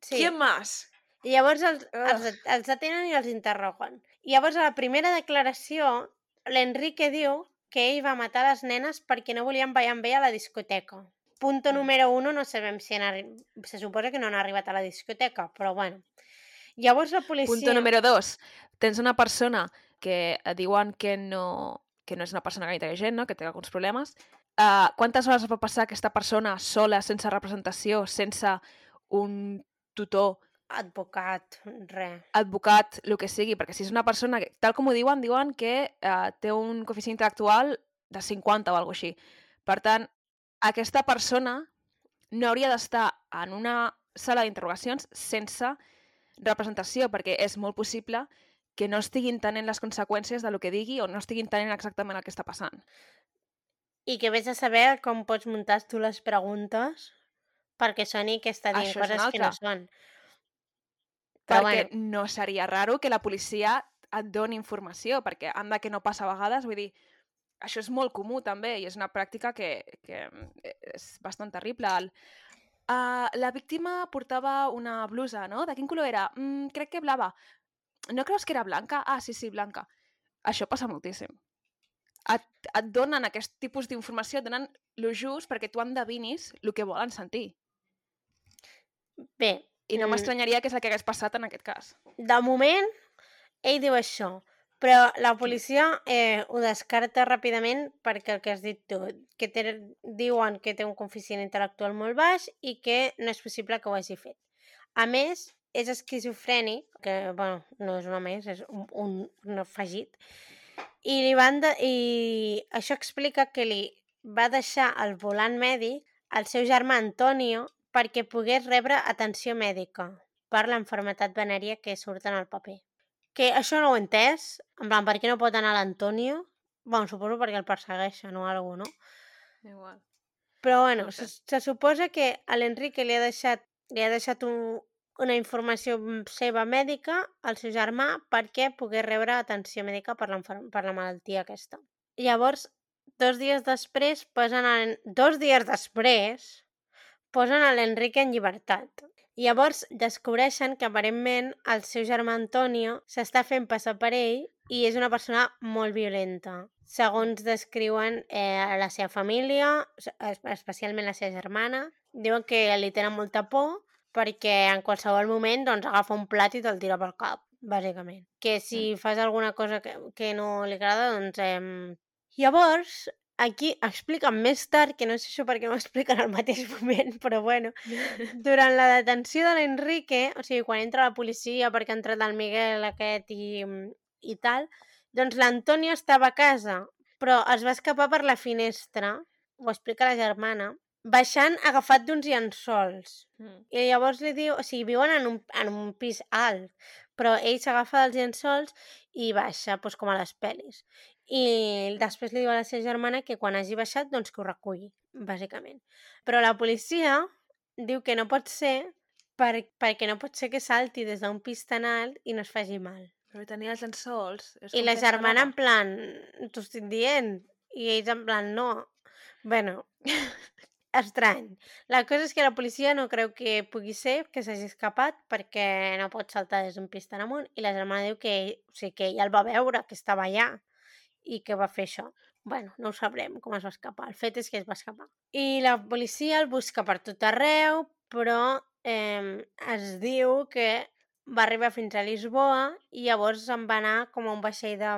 sí. ¿Quién más? I llavors els, els, els detenen i els interroguen. I llavors a la primera declaració l'Enrique diu que ell va matar les nenes perquè no volien ballar amb ell a la discoteca. Punto número uno, no sabem si han arri... se suposa que no han arribat a la discoteca, però bueno. Llavors la policia... Punto número dos. Tens una persona que et diuen que no, que no és una persona gaire intel·ligent, no? que té alguns problemes. Uh, quantes hores va passar aquesta persona sola, sense representació, sense un tutor, Advocat, res. advocat, el que sigui? Perquè si és una persona, que, tal com ho diuen, diuen que uh, té un coeficient intel·lectual de 50 o alguna així. Per tant, aquesta persona no hauria d'estar en una sala d'interrogacions sense representació, perquè és molt possible que no estiguin tenint les conseqüències de lo que digui o no estiguin tenint exactament el que està passant. I que vés a saber com pots muntar tu les preguntes perquè soni que està dient Això coses que no són. Però perquè bueno, no seria raro que la policia et doni informació, perquè anda que no passa a vegades, vull dir, això és molt comú també i és una pràctica que, que és bastant terrible. El, uh, la víctima portava una blusa, no? De quin color era? Mm, crec que blava. No creus que era blanca? Ah, sí, sí, blanca. Això passa moltíssim. Et, et donen aquest tipus d'informació, et donen lo just perquè tu endevinis el que volen sentir. bé, I no Mm. m'estranyaria que és el que hagués passat en aquest cas. de moment ell diu això, però la policia eh, ho descarta ràpidament perquè el que has dit tu, que té, diuen que té un coeficient intel·lectual molt baix i que no és possible que ho hagi fet. A més, és esquizofrènic, que bueno, no és una més, és un, un, un afegit, i, li van de, i això explica que li va deixar el volant mèdic al seu germà Antonio perquè pogués rebre atenció mèdica per l'enfermetat venèria que surt en el paper. Que això no ho he entès, en plan, per què no pot anar l'Antonio? Bueno, suposo perquè el persegueixen o alguna no? Igual. Però bueno, se, se suposa que a l'Enrique li ha deixat, li ha deixat un, una informació m- seva mèdica al seu germà perquè pogués rebre atenció mèdica per, l'enfer- per la malaltia aquesta. Llavors, dos dies després, posen a, dos dies després, posen a l'Enrique en llibertat. Llavors descobreixen que aparentment el seu germà Antonio s'està fent passar per ell i és una persona molt violenta. Segons descriuen eh, la seva família, es- es- especialment la seva germana, diuen que li tenen molta por perquè en qualsevol moment doncs, agafa un plat i te'l tira pel cap, bàsicament. Que si fas alguna cosa que, que no li agrada, doncs... Eh... Llavors, aquí expliquen més tard, que no sé això perquè no ho expliquen al mateix moment, però bueno, durant la detenció de l'Enrique, o sigui, quan entra la policia perquè ha entrat el Miguel aquest i, i tal, doncs l'Antonio estava a casa, però es va escapar per la finestra, ho explica la germana, baixant agafat d'uns llençols. Mm. I llavors li diu, o sigui, viuen en un, en un pis alt, però ell s'agafa dels llençols i baixa, doncs com a les pel·lis. I després li diu a la seva germana que quan hagi baixat, doncs que ho reculli, bàsicament. Però la policia diu que no pot ser per, perquè no pot ser que salti des d'un pis tan alt i no es faci mal. Però tenia els llençols. I la germana en plan, t'ho estic dient. I ells en plan, no. Bueno, estrany. La cosa és que la policia no creu que pugui ser que s'hagi escapat perquè no pot saltar des d'un pis tan amunt i la germana diu que, o sigui, que ella el va veure, que estava allà i que va fer això. Bueno, no ho sabrem com es va escapar. El fet és que es va escapar. I la policia el busca per tot arreu, però eh, es diu que va arribar fins a Lisboa i llavors se'n va anar com a un vaixell de,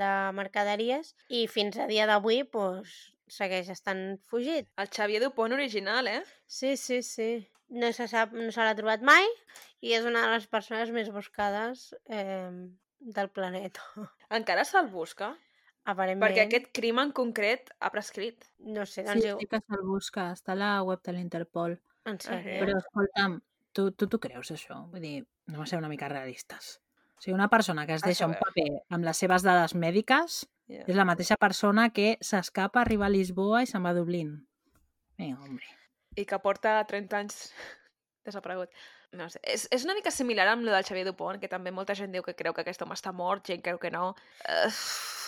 de mercaderies i fins a dia d'avui pues, segueix estant fugit. El Xavier Dupont original, eh? Sí, sí, sí. No se sap, no se l'ha trobat mai i és una de les persones més buscades eh, del planeta. Encara se'l busca? Aparentment. Perquè aquest crim en concret ha prescrit. No sé, Sí, doncs diu... sí que se'l busca, està a la web de l'Interpol. En Ah, sèrio? Però, escolta'm, tu tu t'ho creus, això? Vull dir, anem a ser una mica realistes. O sigui, una persona que es deixa un paper amb les seves dades mèdiques Yeah. és la mateixa persona que s'escapa, arriba a Lisboa i se'n va a Dublín. Vinga, hombre. I que porta 30 anys desaparegut. No sé. És, és una mica similar amb lo del Xavier Dupont, que també molta gent diu que creu que aquest home està mort, gent creu que no. Uh,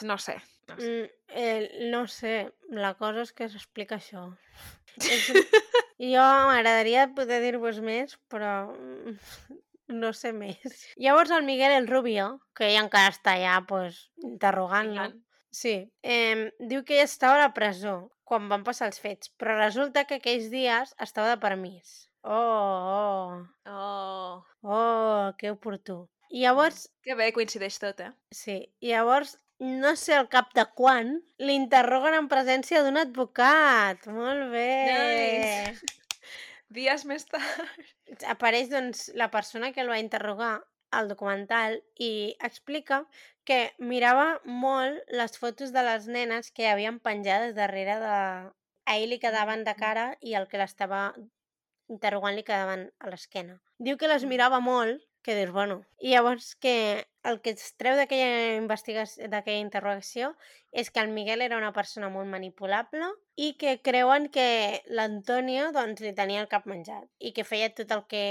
no sé. No sé. Mm, eh, no sé, la cosa és que s'explica això. És... jo m'agradaria poder dir-vos més, però mm, no sé més. Llavors el Miguel el Rubio, que ell encara està allà pues, interrogant-lo. Sí, eh, diu que ell estava a la presó quan van passar els fets, però resulta que aquells dies estava de permís. Oh, oh, Oh, oh, que oportú. I llavors que bé, coincideix tot, eh? Sí, i llavors, no sé al cap de quan, l'interroguen en presència d'un advocat. Molt bé! Nice. Dies més tard. Apareix, doncs, la persona que el va interrogar al documental i explica que mirava molt les fotos de les nenes que havien penjades darrere de... A ell li quedaven de cara i el que l'estava interrogant li quedaven a l'esquena. Diu que les mirava molt, que dius, bueno... I llavors que el que es treu d'aquella investigació, d'aquella interrogació és que el Miguel era una persona molt manipulable i que creuen que l'Antonio doncs, li tenia el cap menjat i que feia tot el que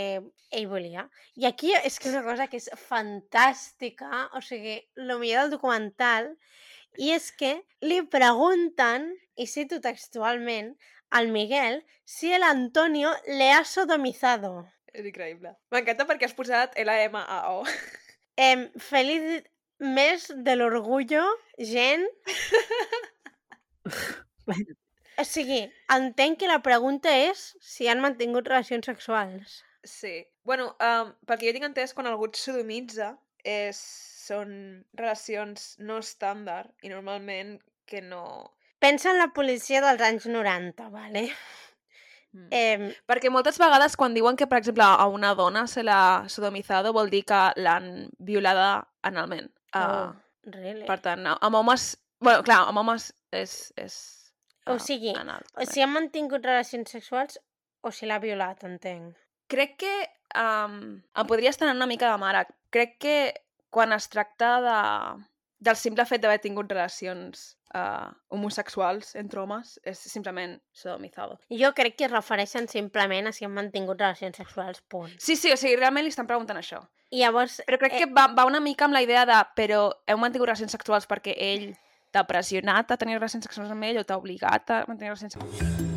ell volia. I aquí és que una cosa que és fantàstica, o sigui, el millor del documental, i és que li pregunten, i cito textualment, al Miguel si el Antonio le ha sodomizado. És increïble. M'encanta perquè has posat L-M-A-O. Eh, feliz mes de l'orgullo, gent. O sigui, entenc que la pregunta és si han mantingut relacions sexuals. Sí. Bueno, um, pel que jo tinc entès, quan algú et sodomitza, és, són relacions no estàndard i normalment que no... Pensa en la policia dels anys 90, vale? Mm. Eh, Perquè moltes vegades quan diuen que, per exemple, a una dona se l'ha sodomizado vol dir que l'han violada analment. Uh, oh, really? Per tant, amb homes... bueno, clar, amb homes és... és O ah, sigui, anal, O si han mantingut relacions sexuals o si l'ha violat, entenc. Crec que um, em podria estar una mica de mare. Crec que quan es tracta de, del simple fet d'haver tingut relacions uh, homosexuals entre homes, és simplement sodomizado. Jo crec que es refereixen simplement a si han mantingut relacions sexuals, punt. Sí, sí, o sigui, realment li estan preguntant això. I llavors, Però crec Eh. que va, va una mica amb la idea de però heu mantingut relacions sexuals perquè ell t'ha pressionat a tenir relacions sexuals amb ell o t'ha obligat a mantenir relacions sexuals.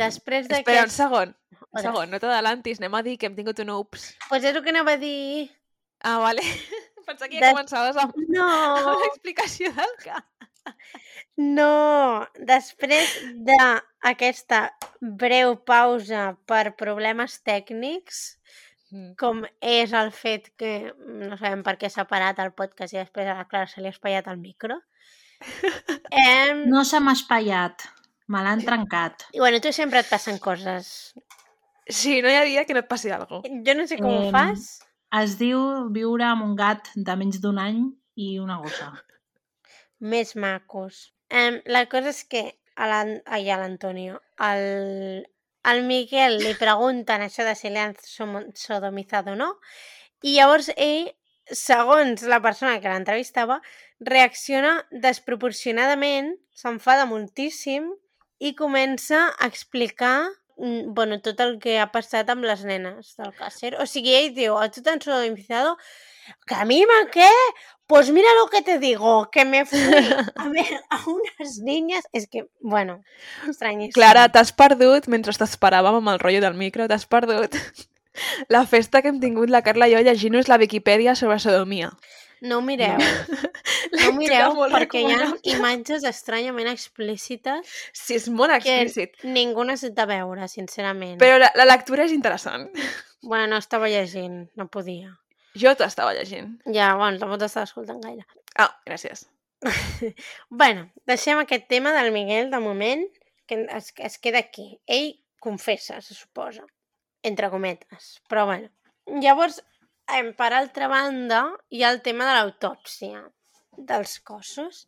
després de Espera, que... un segon. Un segon, no t'adalantis, anem a dir que hem tingut un ups. Pues és el que anava a dir. Ah, vale. Pensava que ja Des- començaves amb, amb No, l'explicació del cas. no. Després d'aquesta breu pausa per problemes tècnics, Mm. com és el fet que no sabem per què s'ha parat el podcast i després a la Clara se li ha espatllat el micro. Em... No se m'ha espatllat. Me l'han trencat. I bueno, tu sempre et passen coses. Sí, no hi ha dia que no et passi alguna cosa. Jo no sé com ho Em, fas. Es diu viure amb un gat de menys d'un any i una gossa. Més macos. Um, la cosa és que a ai, a l'Antonio, al, al Miguel li pregunten això de si li han sodomizat o no, i llavors ell, segons la persona que l'entrevistava, reacciona desproporcionadament, s'enfada moltíssim i comença a explicar bueno, tot el que ha passat amb les nenes del càcer. O sigui, ell diu, a tu t'han sodomizado, que a mi me què? Pues mira lo que te digo, que me fui a ver a unas niñas... És que, bueno, estranyíssim. Clara, t'has perdut, mentre t'esperàvem amb el rotllo del micro, t'has perdut la festa que hem tingut la Carla i jo llegint-nos la Viquipèdia sobre sodomia. No ho mireu. no ho mireu perquè hi ha imatges estranyament explícites Sí, és molt que explícit. ningú necessita veure, sincerament. Però la, la lectura és interessant. Bueno, no estava llegint, no podia. Jo t'estava llegint. Ja, bueno, tampoc t'estava escoltant gaire. Ah, gràcies. bueno, deixem aquest tema del Miguel de moment, que es, es queda aquí. Ell confessa, se suposa, entre cometes. Però bueno. Llavors, em, per altra banda, hi ha el tema de l'autòpsia dels cossos.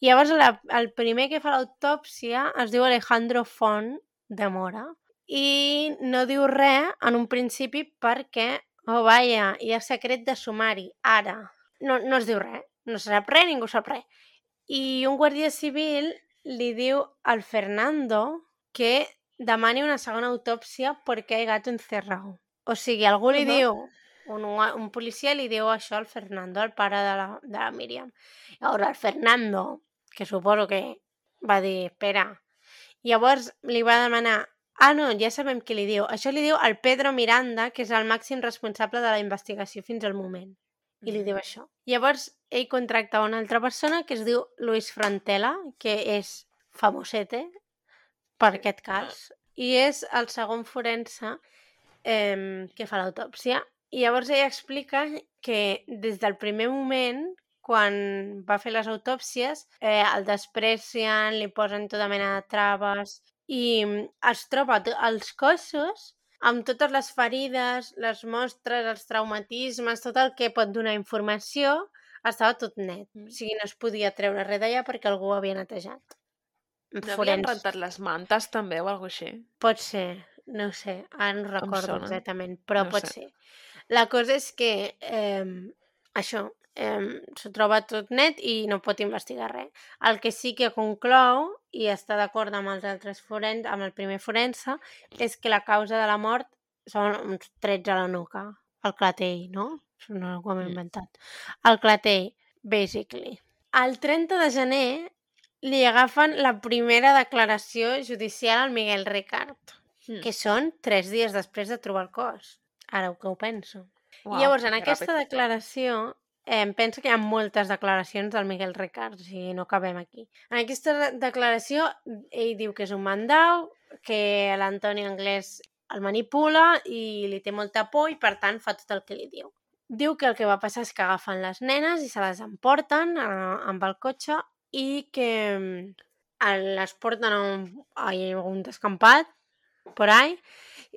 I llavors la, el primer que fa l'autòpsia es diu Alejandro Font de Mora i no diu res en un principi perquè, oh vaja, hi ha secret de sumari, ara. No, no es diu res, no se sap res, ningú sap res. I un guàrdia civil li diu al Fernando que demani una segona autòpsia perquè hay gato encerrado. O sigui, algú li Ahà. diu, un, un policia li diu això al Fernando, al pare de la, de la Míriam. Llavors el Fernando, que suposo que va dir, espera, llavors li va demanar Ah, no, ja sabem qui li diu. Això li diu al Pedro Miranda, que és el màxim responsable de la investigació fins al moment. I li diu això. Llavors, ell contracta una altra persona que es diu Luis Frantela, que és famosete per aquest cas, i és el segon forense eh, que fa l'autòpsia. I llavors ell explica que des del primer moment, quan va fer les autòpsies, eh, el desprecien, li posen tota mena de traves i mm, es troba to- els cossos amb totes les ferides, les mostres, els traumatismes, tot el que pot donar informació, estava tot net. Mm. O sigui, no es podia treure res d'allà perquè algú ho havia netejat. No havien rentat les mantes també o alguna així? Pot ser, no ho sé, ara no recordo exactament, però No pot sé. ser. La cosa és que eh, això, eh, s'ho troba tot net i no pot investigar res. El que sí que conclou, i està d'acord amb els altres forens, amb el primer forense, és que la causa de la mort són uns trets a la nuca, el clatell, no? No ho hem inventat. El clatell, basically. El 30 de gener li agafen la primera declaració judicial al Miguel Ricard, Mm. que són tres dies després de trobar el cos. Ara que ho penso. Uau, I llavors, en que aquesta ràpid. declaració, eh, em penso que hi ha moltes declaracions del Miguel Ricard, o sigui, no cabem aquí. En aquesta de- declaració, ell diu que és un mandau, que l'Antoni Anglès el manipula i li té molta por i, per tant, fa tot el que li diu. Diu que el que va passar és que agafen les nenes i se les emporten eh, amb el cotxe i que mm, les porten a un, a un descampat por ahí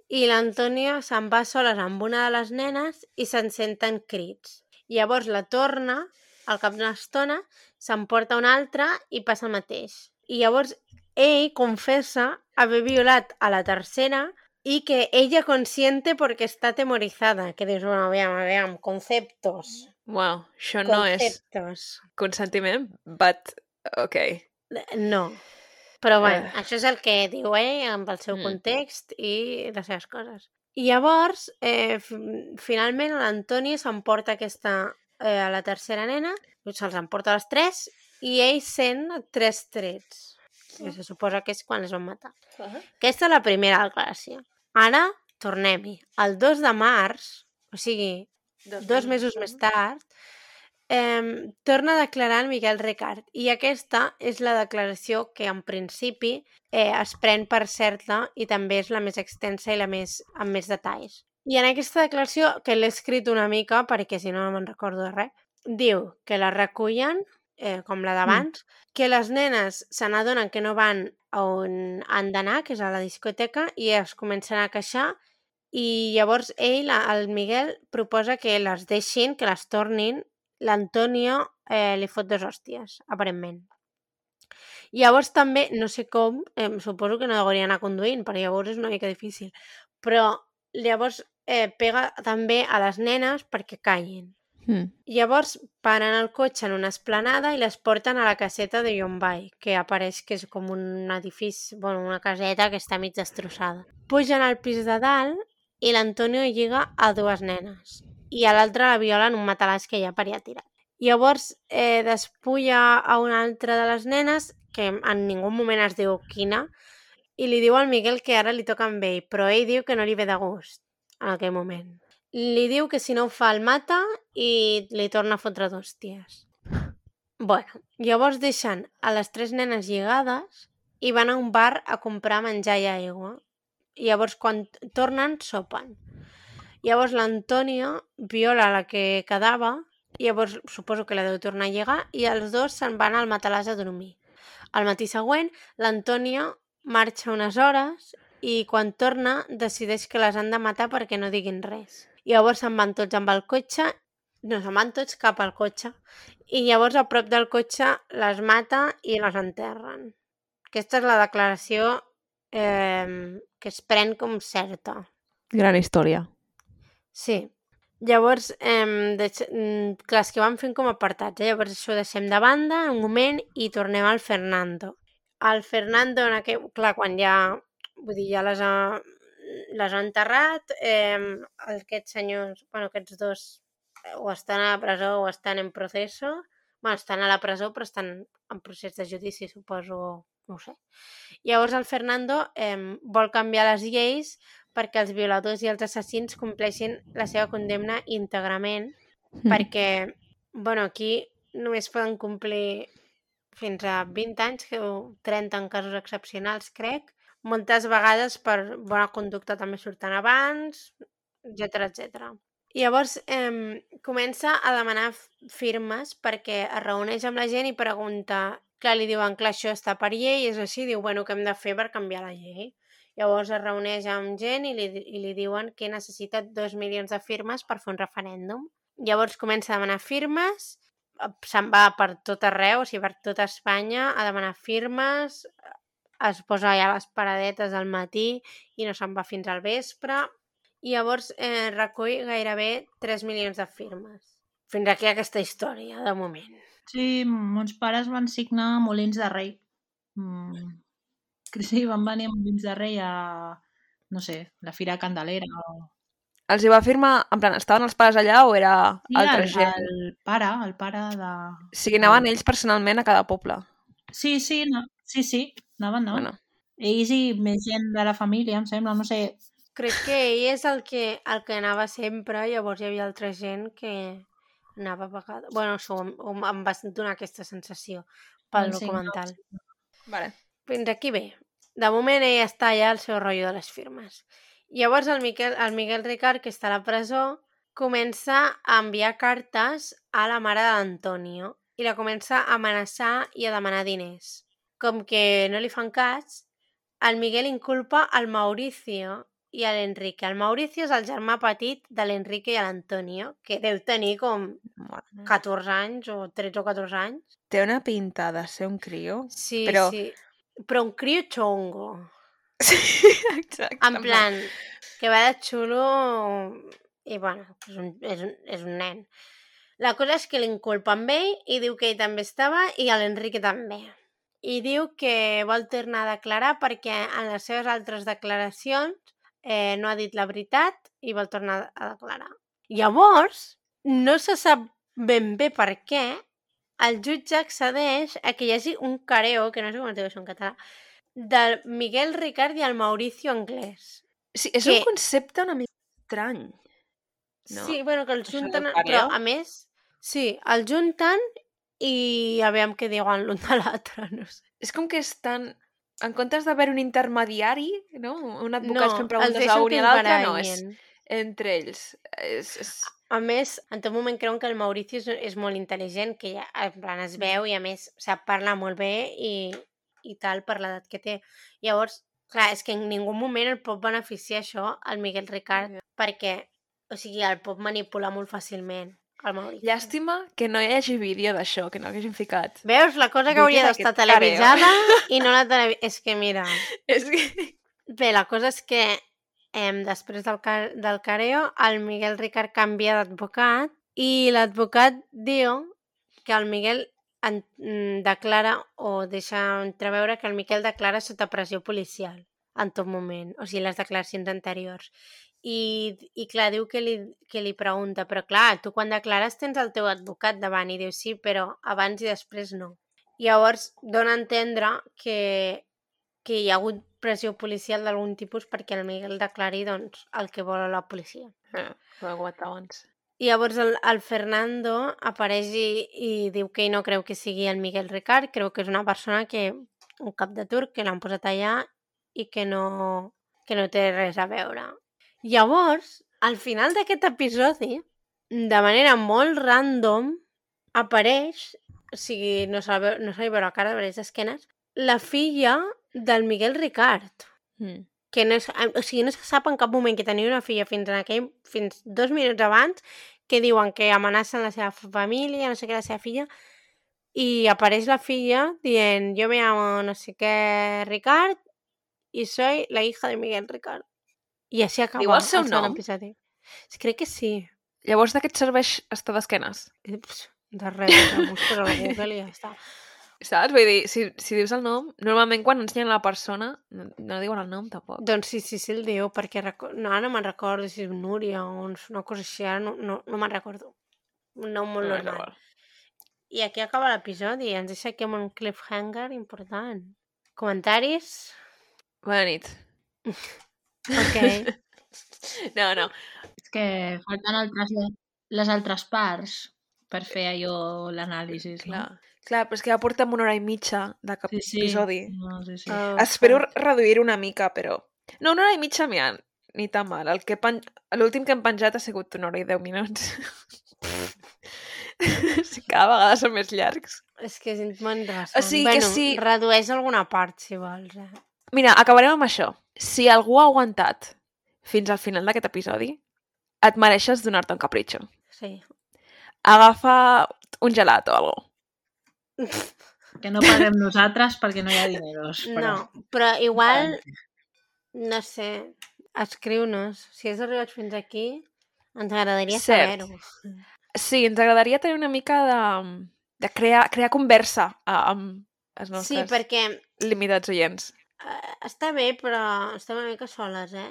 i l'Antònia se'n va soles amb una de les nenes i se'n senten crits. Llavors la torna, al cap d'una estona, s'emporta una altra i passa el mateix. I llavors ell confessa haver violat a la tercera y que ella consciente porque está atemorizada. Que dius, bueno, veam, veam, conceptos. Uau, això no és consentiment, but ok. No. Però bueno, Eh. això és el que diu ell amb el seu Mm. context i les seves coses. I llavors, eh, fi- finalment, l'Antoni s'emporta aquesta, eh, a la tercera nena, se'ls emporta les tres, i ell sent tres trets. Que se suposa que és quan es van matar. Aquesta és la primera declaració. Ara, tornem-hi. El 2 de març, o sigui, dos mesos més tard, eh, torna a declarar el Miguel Ricard. I aquesta és la declaració que, en principi, eh, es pren per certa i també és la més extensa i la més amb més detalls. I en aquesta declaració, que l'he escrit una mica, perquè si no no me'n recordo de res, diu que la recullen, eh, com la d'abans, que les nenes se n'adonen que no van a on han d'anar, que és a la discoteca, i es comencen a queixar i llavors ell, el Miguel, proposa que les deixin, que les tornin. L'Antonio eh, li fot dos hòsties, aparentment. Llavors també, no sé com, eh, suposo que no hauria anar conduint, perquè llavors és una mica difícil, però llavors eh, pega també a les nenes perquè callin. Mm. Llavors paren el cotxe en una esplanada i les porten a la caseta de Yombay, que apareix que és com un edifici, bueno, una caseta que està mig destrossada. Pugen al pis de dalt i l'Antonio lliga a dues nenes i a l'altra la viola en un matalàs que ja allà tirat. Llavors eh, despulla a una altra de les nenes, que en ningú moment es diu quina, i li diu al Miguel que ara li toca amb ell, però ell diu que no li ve de gust en aquell moment. Li diu que si no ho fa el mata i li torna a fotre d'hòsties. Bueno, llavors deixen a les tres nenes lligades i van a un bar a comprar menjar i aigua. Llavors, quan tornen, sopen. Llavors, l'Antònia viola la que quedava llavors suposo que la deu tornar a lligar i els dos se'n van al matalàs a dormir. Al matí següent, l'Antònia marxa unes hores i quan torna decideix que les han de matar perquè no diguin res. Llavors se'n van tots amb el cotxe, no, se'n van tots cap al cotxe i llavors a prop del cotxe les mata i les enterren. Aquesta és la declaració eh, que es pren com certa. Gran història. Sí. Llavors, eh, de, clar, és que van fent com apartats, eh? llavors això ho deixem de banda un moment i tornem al Fernando. El Fernando, en aquell, clar, quan ja, vull dir, ja les ha, les ha enterrat, eh, aquests senyors, bueno, aquests dos eh, o estan a la presó o estan en proceso, bueno, estan a la presó però estan en procés de judici, suposo, no ho sé. Llavors el Fernando eh, vol canviar les lleis perquè els violadors i els assassins compleixin la seva condemna íntegrament, mm. perquè, bueno, aquí només poden complir fins a 20 anys, que 30 en casos excepcionals, crec. Moltes vegades per bona conducta també surten abans, etc etc. Llavors eh, comença a demanar firmes perquè es reuneix amb la gent i pregunta, clar, li diuen, clar, això està per llei, és així, diu, bueno, què hem de fer per canviar la llei? Llavors es reuneix amb gent i li, i li diuen que necessita dos milions de firmes per fer un referèndum. Llavors comença a demanar firmes, eh, se'n va per tot arreu, o sigui, per tota Espanya, a demanar firmes, es posa allà a les paradetes al matí i no se'n va fins al vespre. I llavors eh, recull gairebé 3 milions de firmes. Fins aquí aquesta història, de moment. Sí, mons pares van signar Molins de Rei. Mm que sí, van venir amb dins de rei a, no sé, la Fira Candelera o... Els hi va firmar, en plan, estaven els pares allà o era sí, altra el, gent? el pare, el pare de... O sigui, anaven ells personalment a cada poble. Sí, sí, no, sí, sí, anaven, no? Bueno. Ells i més gent de la família, em sembla, no sé. Crec que ell és el que, el que anava sempre, llavors hi havia altra gent que anava a vegades... Bueno, això em, em va donar aquesta sensació pel sí, documental. Vale. Fins aquí bé. De moment ell està allà al seu rotllo de les firmes. Llavors el Miquel, el Miguel Ricard, que està a la presó, comença a enviar cartes a la mare d'Antonio i la comença a amenaçar i a demanar diners. Com que no li fan cas, el Miguel inculpa al Mauricio i a l'Enrique. El Mauricio és el germà petit de l'Enrique i l'Antonio, que deu tenir com 14 anys o 13 o 14 anys. Té una pinta de ser un crio. Sí, Però- sí. Però un crio xongo. Sí, exacte. En plan, que va de xulo i, bueno, és un, és un, és un nen. La cosa és que l'inculpa amb ell i diu que ell també estava i a l'Enrique també. I diu que vol tornar a declarar perquè en les seves altres declaracions eh, no ha dit la veritat i vol tornar a declarar. Llavors, no se sap ben bé per què, el jutge accedeix a que hi hagi un careo, que no sé com es diu això en català, del Miguel Ricard i el Mauricio Anglès. Sí, és que- un concepte una mica estrany. No? Sí, bueno, que el junten, però a més, sí, el junten i aviam què diuen l'un de l'altre, no sé. És com que estan... En comptes d'haver un intermediari, no? Un advocat no, fent els preguntes a un i que a l'altre, no, és entre ells. És, és... A més, en tot moment creuen que el Mauricio és, és molt intel·ligent, que ja en plan es veu i a més sap parlar molt bé i, i tal per l'edat que té. Llavors, clar, és que en ningú moment el pot beneficiar això al Miguel Ricard perquè, o sigui, el pot manipular molt fàcilment, el Mauricio. Llàstima que no hi hagi vídeo d'això, que no l'hagin ficat. Veus? La cosa que Vídeo hauria d'estar careo. televisada i no la televi... És que mira... És que... Bé, la cosa és que eh, després del, car del careo el Miguel Ricard canvia d'advocat i l'advocat diu que el Miguel en, mm, declara o deixa entreveure que el Miquel declara sota pressió policial en tot moment, o sigui, les declaracions anteriors. I, i clar, diu que li, que li pregunta, però clar, tu quan declares tens el teu advocat davant i diu sí, però abans i després no. Llavors dona a entendre que, que hi ha hagut pressió policial d'algun tipus perquè el Miguel declari doncs, el que vol la policia. Eh, ho he aguantat abans. I llavors el, el Fernando apareix i, i diu que no creu que sigui el Miguel Ricard, creu que és una persona que, un cap de turc, que l'han posat allà i que no, que no té res a veure. Llavors, al final d'aquest episodi, de manera molt random, apareix, o sigui, no se veu, no se li veu la cara, apareix d'esquenes, la filla del Miguel Ricard Mm. que no és, o sigui, no se sap en cap moment que tenia una filla fins en aquell, fins dos minuts abans que diuen que amenacen la seva família, no sé què, la seva filla, i apareix la filla dient yo me llamo no sé què Ricard y soy la hija de Miguel Ricard. I així acaba Diu el seu nom? episodi. Crec que sí. Llavors, de què et serveix estar d'esquenes? Eh, De res, ho busques a la Google i ja està. Saps? Vull dir, si, si dius el nom, normalment quan ensenyen la persona, no, no diuen el nom tampoc. Doncs sí, sí, sí el diu, perquè reco... no, ara no me'n recordo si és Núria o una cosa així, ara no, no, no me'n recordo. Un nom molt No, normal. I aquí acaba l'episodi, ens deixa aquí amb un cliffhanger important. Comentaris? Bona nit. Ok. No, no. És que falten altres, les altres parts per fer allò, l'anàlisi. No? Clar. Però és que ja portem una hora i mitja de cap Sí, sí. episodi. No, sí, sí. Oh, Espero fuck. reduir una mica, però... No, una hora i mitja, mira, ni tan mal. El que pen... L'últim que hem penjat ha sigut una hora i deu minuts. sí, cada vegada són més llargs. És que és interessant. O sigui que bueno, sí. redueix alguna part, si vols. Eh? Mira, acabarem amb això. Si algú ha aguantat fins al final d'aquest episodi, et mereixes donar-te un capritxo. Sí. Agafa un gelat o alguna Que no paguem nosaltres perquè no hi ha dineros. Però... No, però igual, no sé, escriu-nos. Si has arribat fins aquí, ens agradaria saber-ho. Sí, ens agradaria tenir una mica de, de crear, crear conversa amb els Sí, nostres perquè limitats oients. eh, està bé, però estem una mica soles, eh?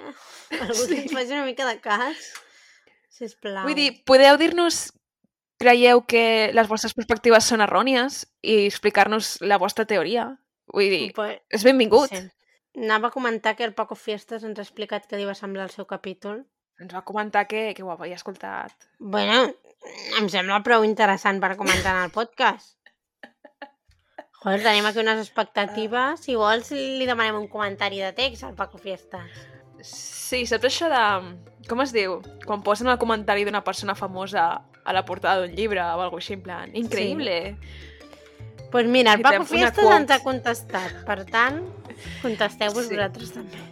Algú Sí. que ens faci una mica de cas, sisplau. Vull dir, podeu dir-nos creieu que les vostres perspectives són errònies i explicar-nos la vostra teoria. Vull dir, Pues, és benvingut. sí. Anava a comentar que el Paco Fiestas ens ha explicat què li va semblar el seu capítol. Ens va comentar que, que ho havia escoltat. Bueno, em sembla prou interessant per comentar en el podcast. Joder, tenim aquí unes expectatives. Si vols, li demanem un comentari de text al Paco Fiestas. Sí, saps això de... Com es diu? Quan posen el comentari d'una persona famosa a la portada d'un llibre o alguna així, en plan, increïble. Doncs pues mira, el Paco Fiestas ens ha contestat. Per tant, contesteu-vos Sí. vosaltres també.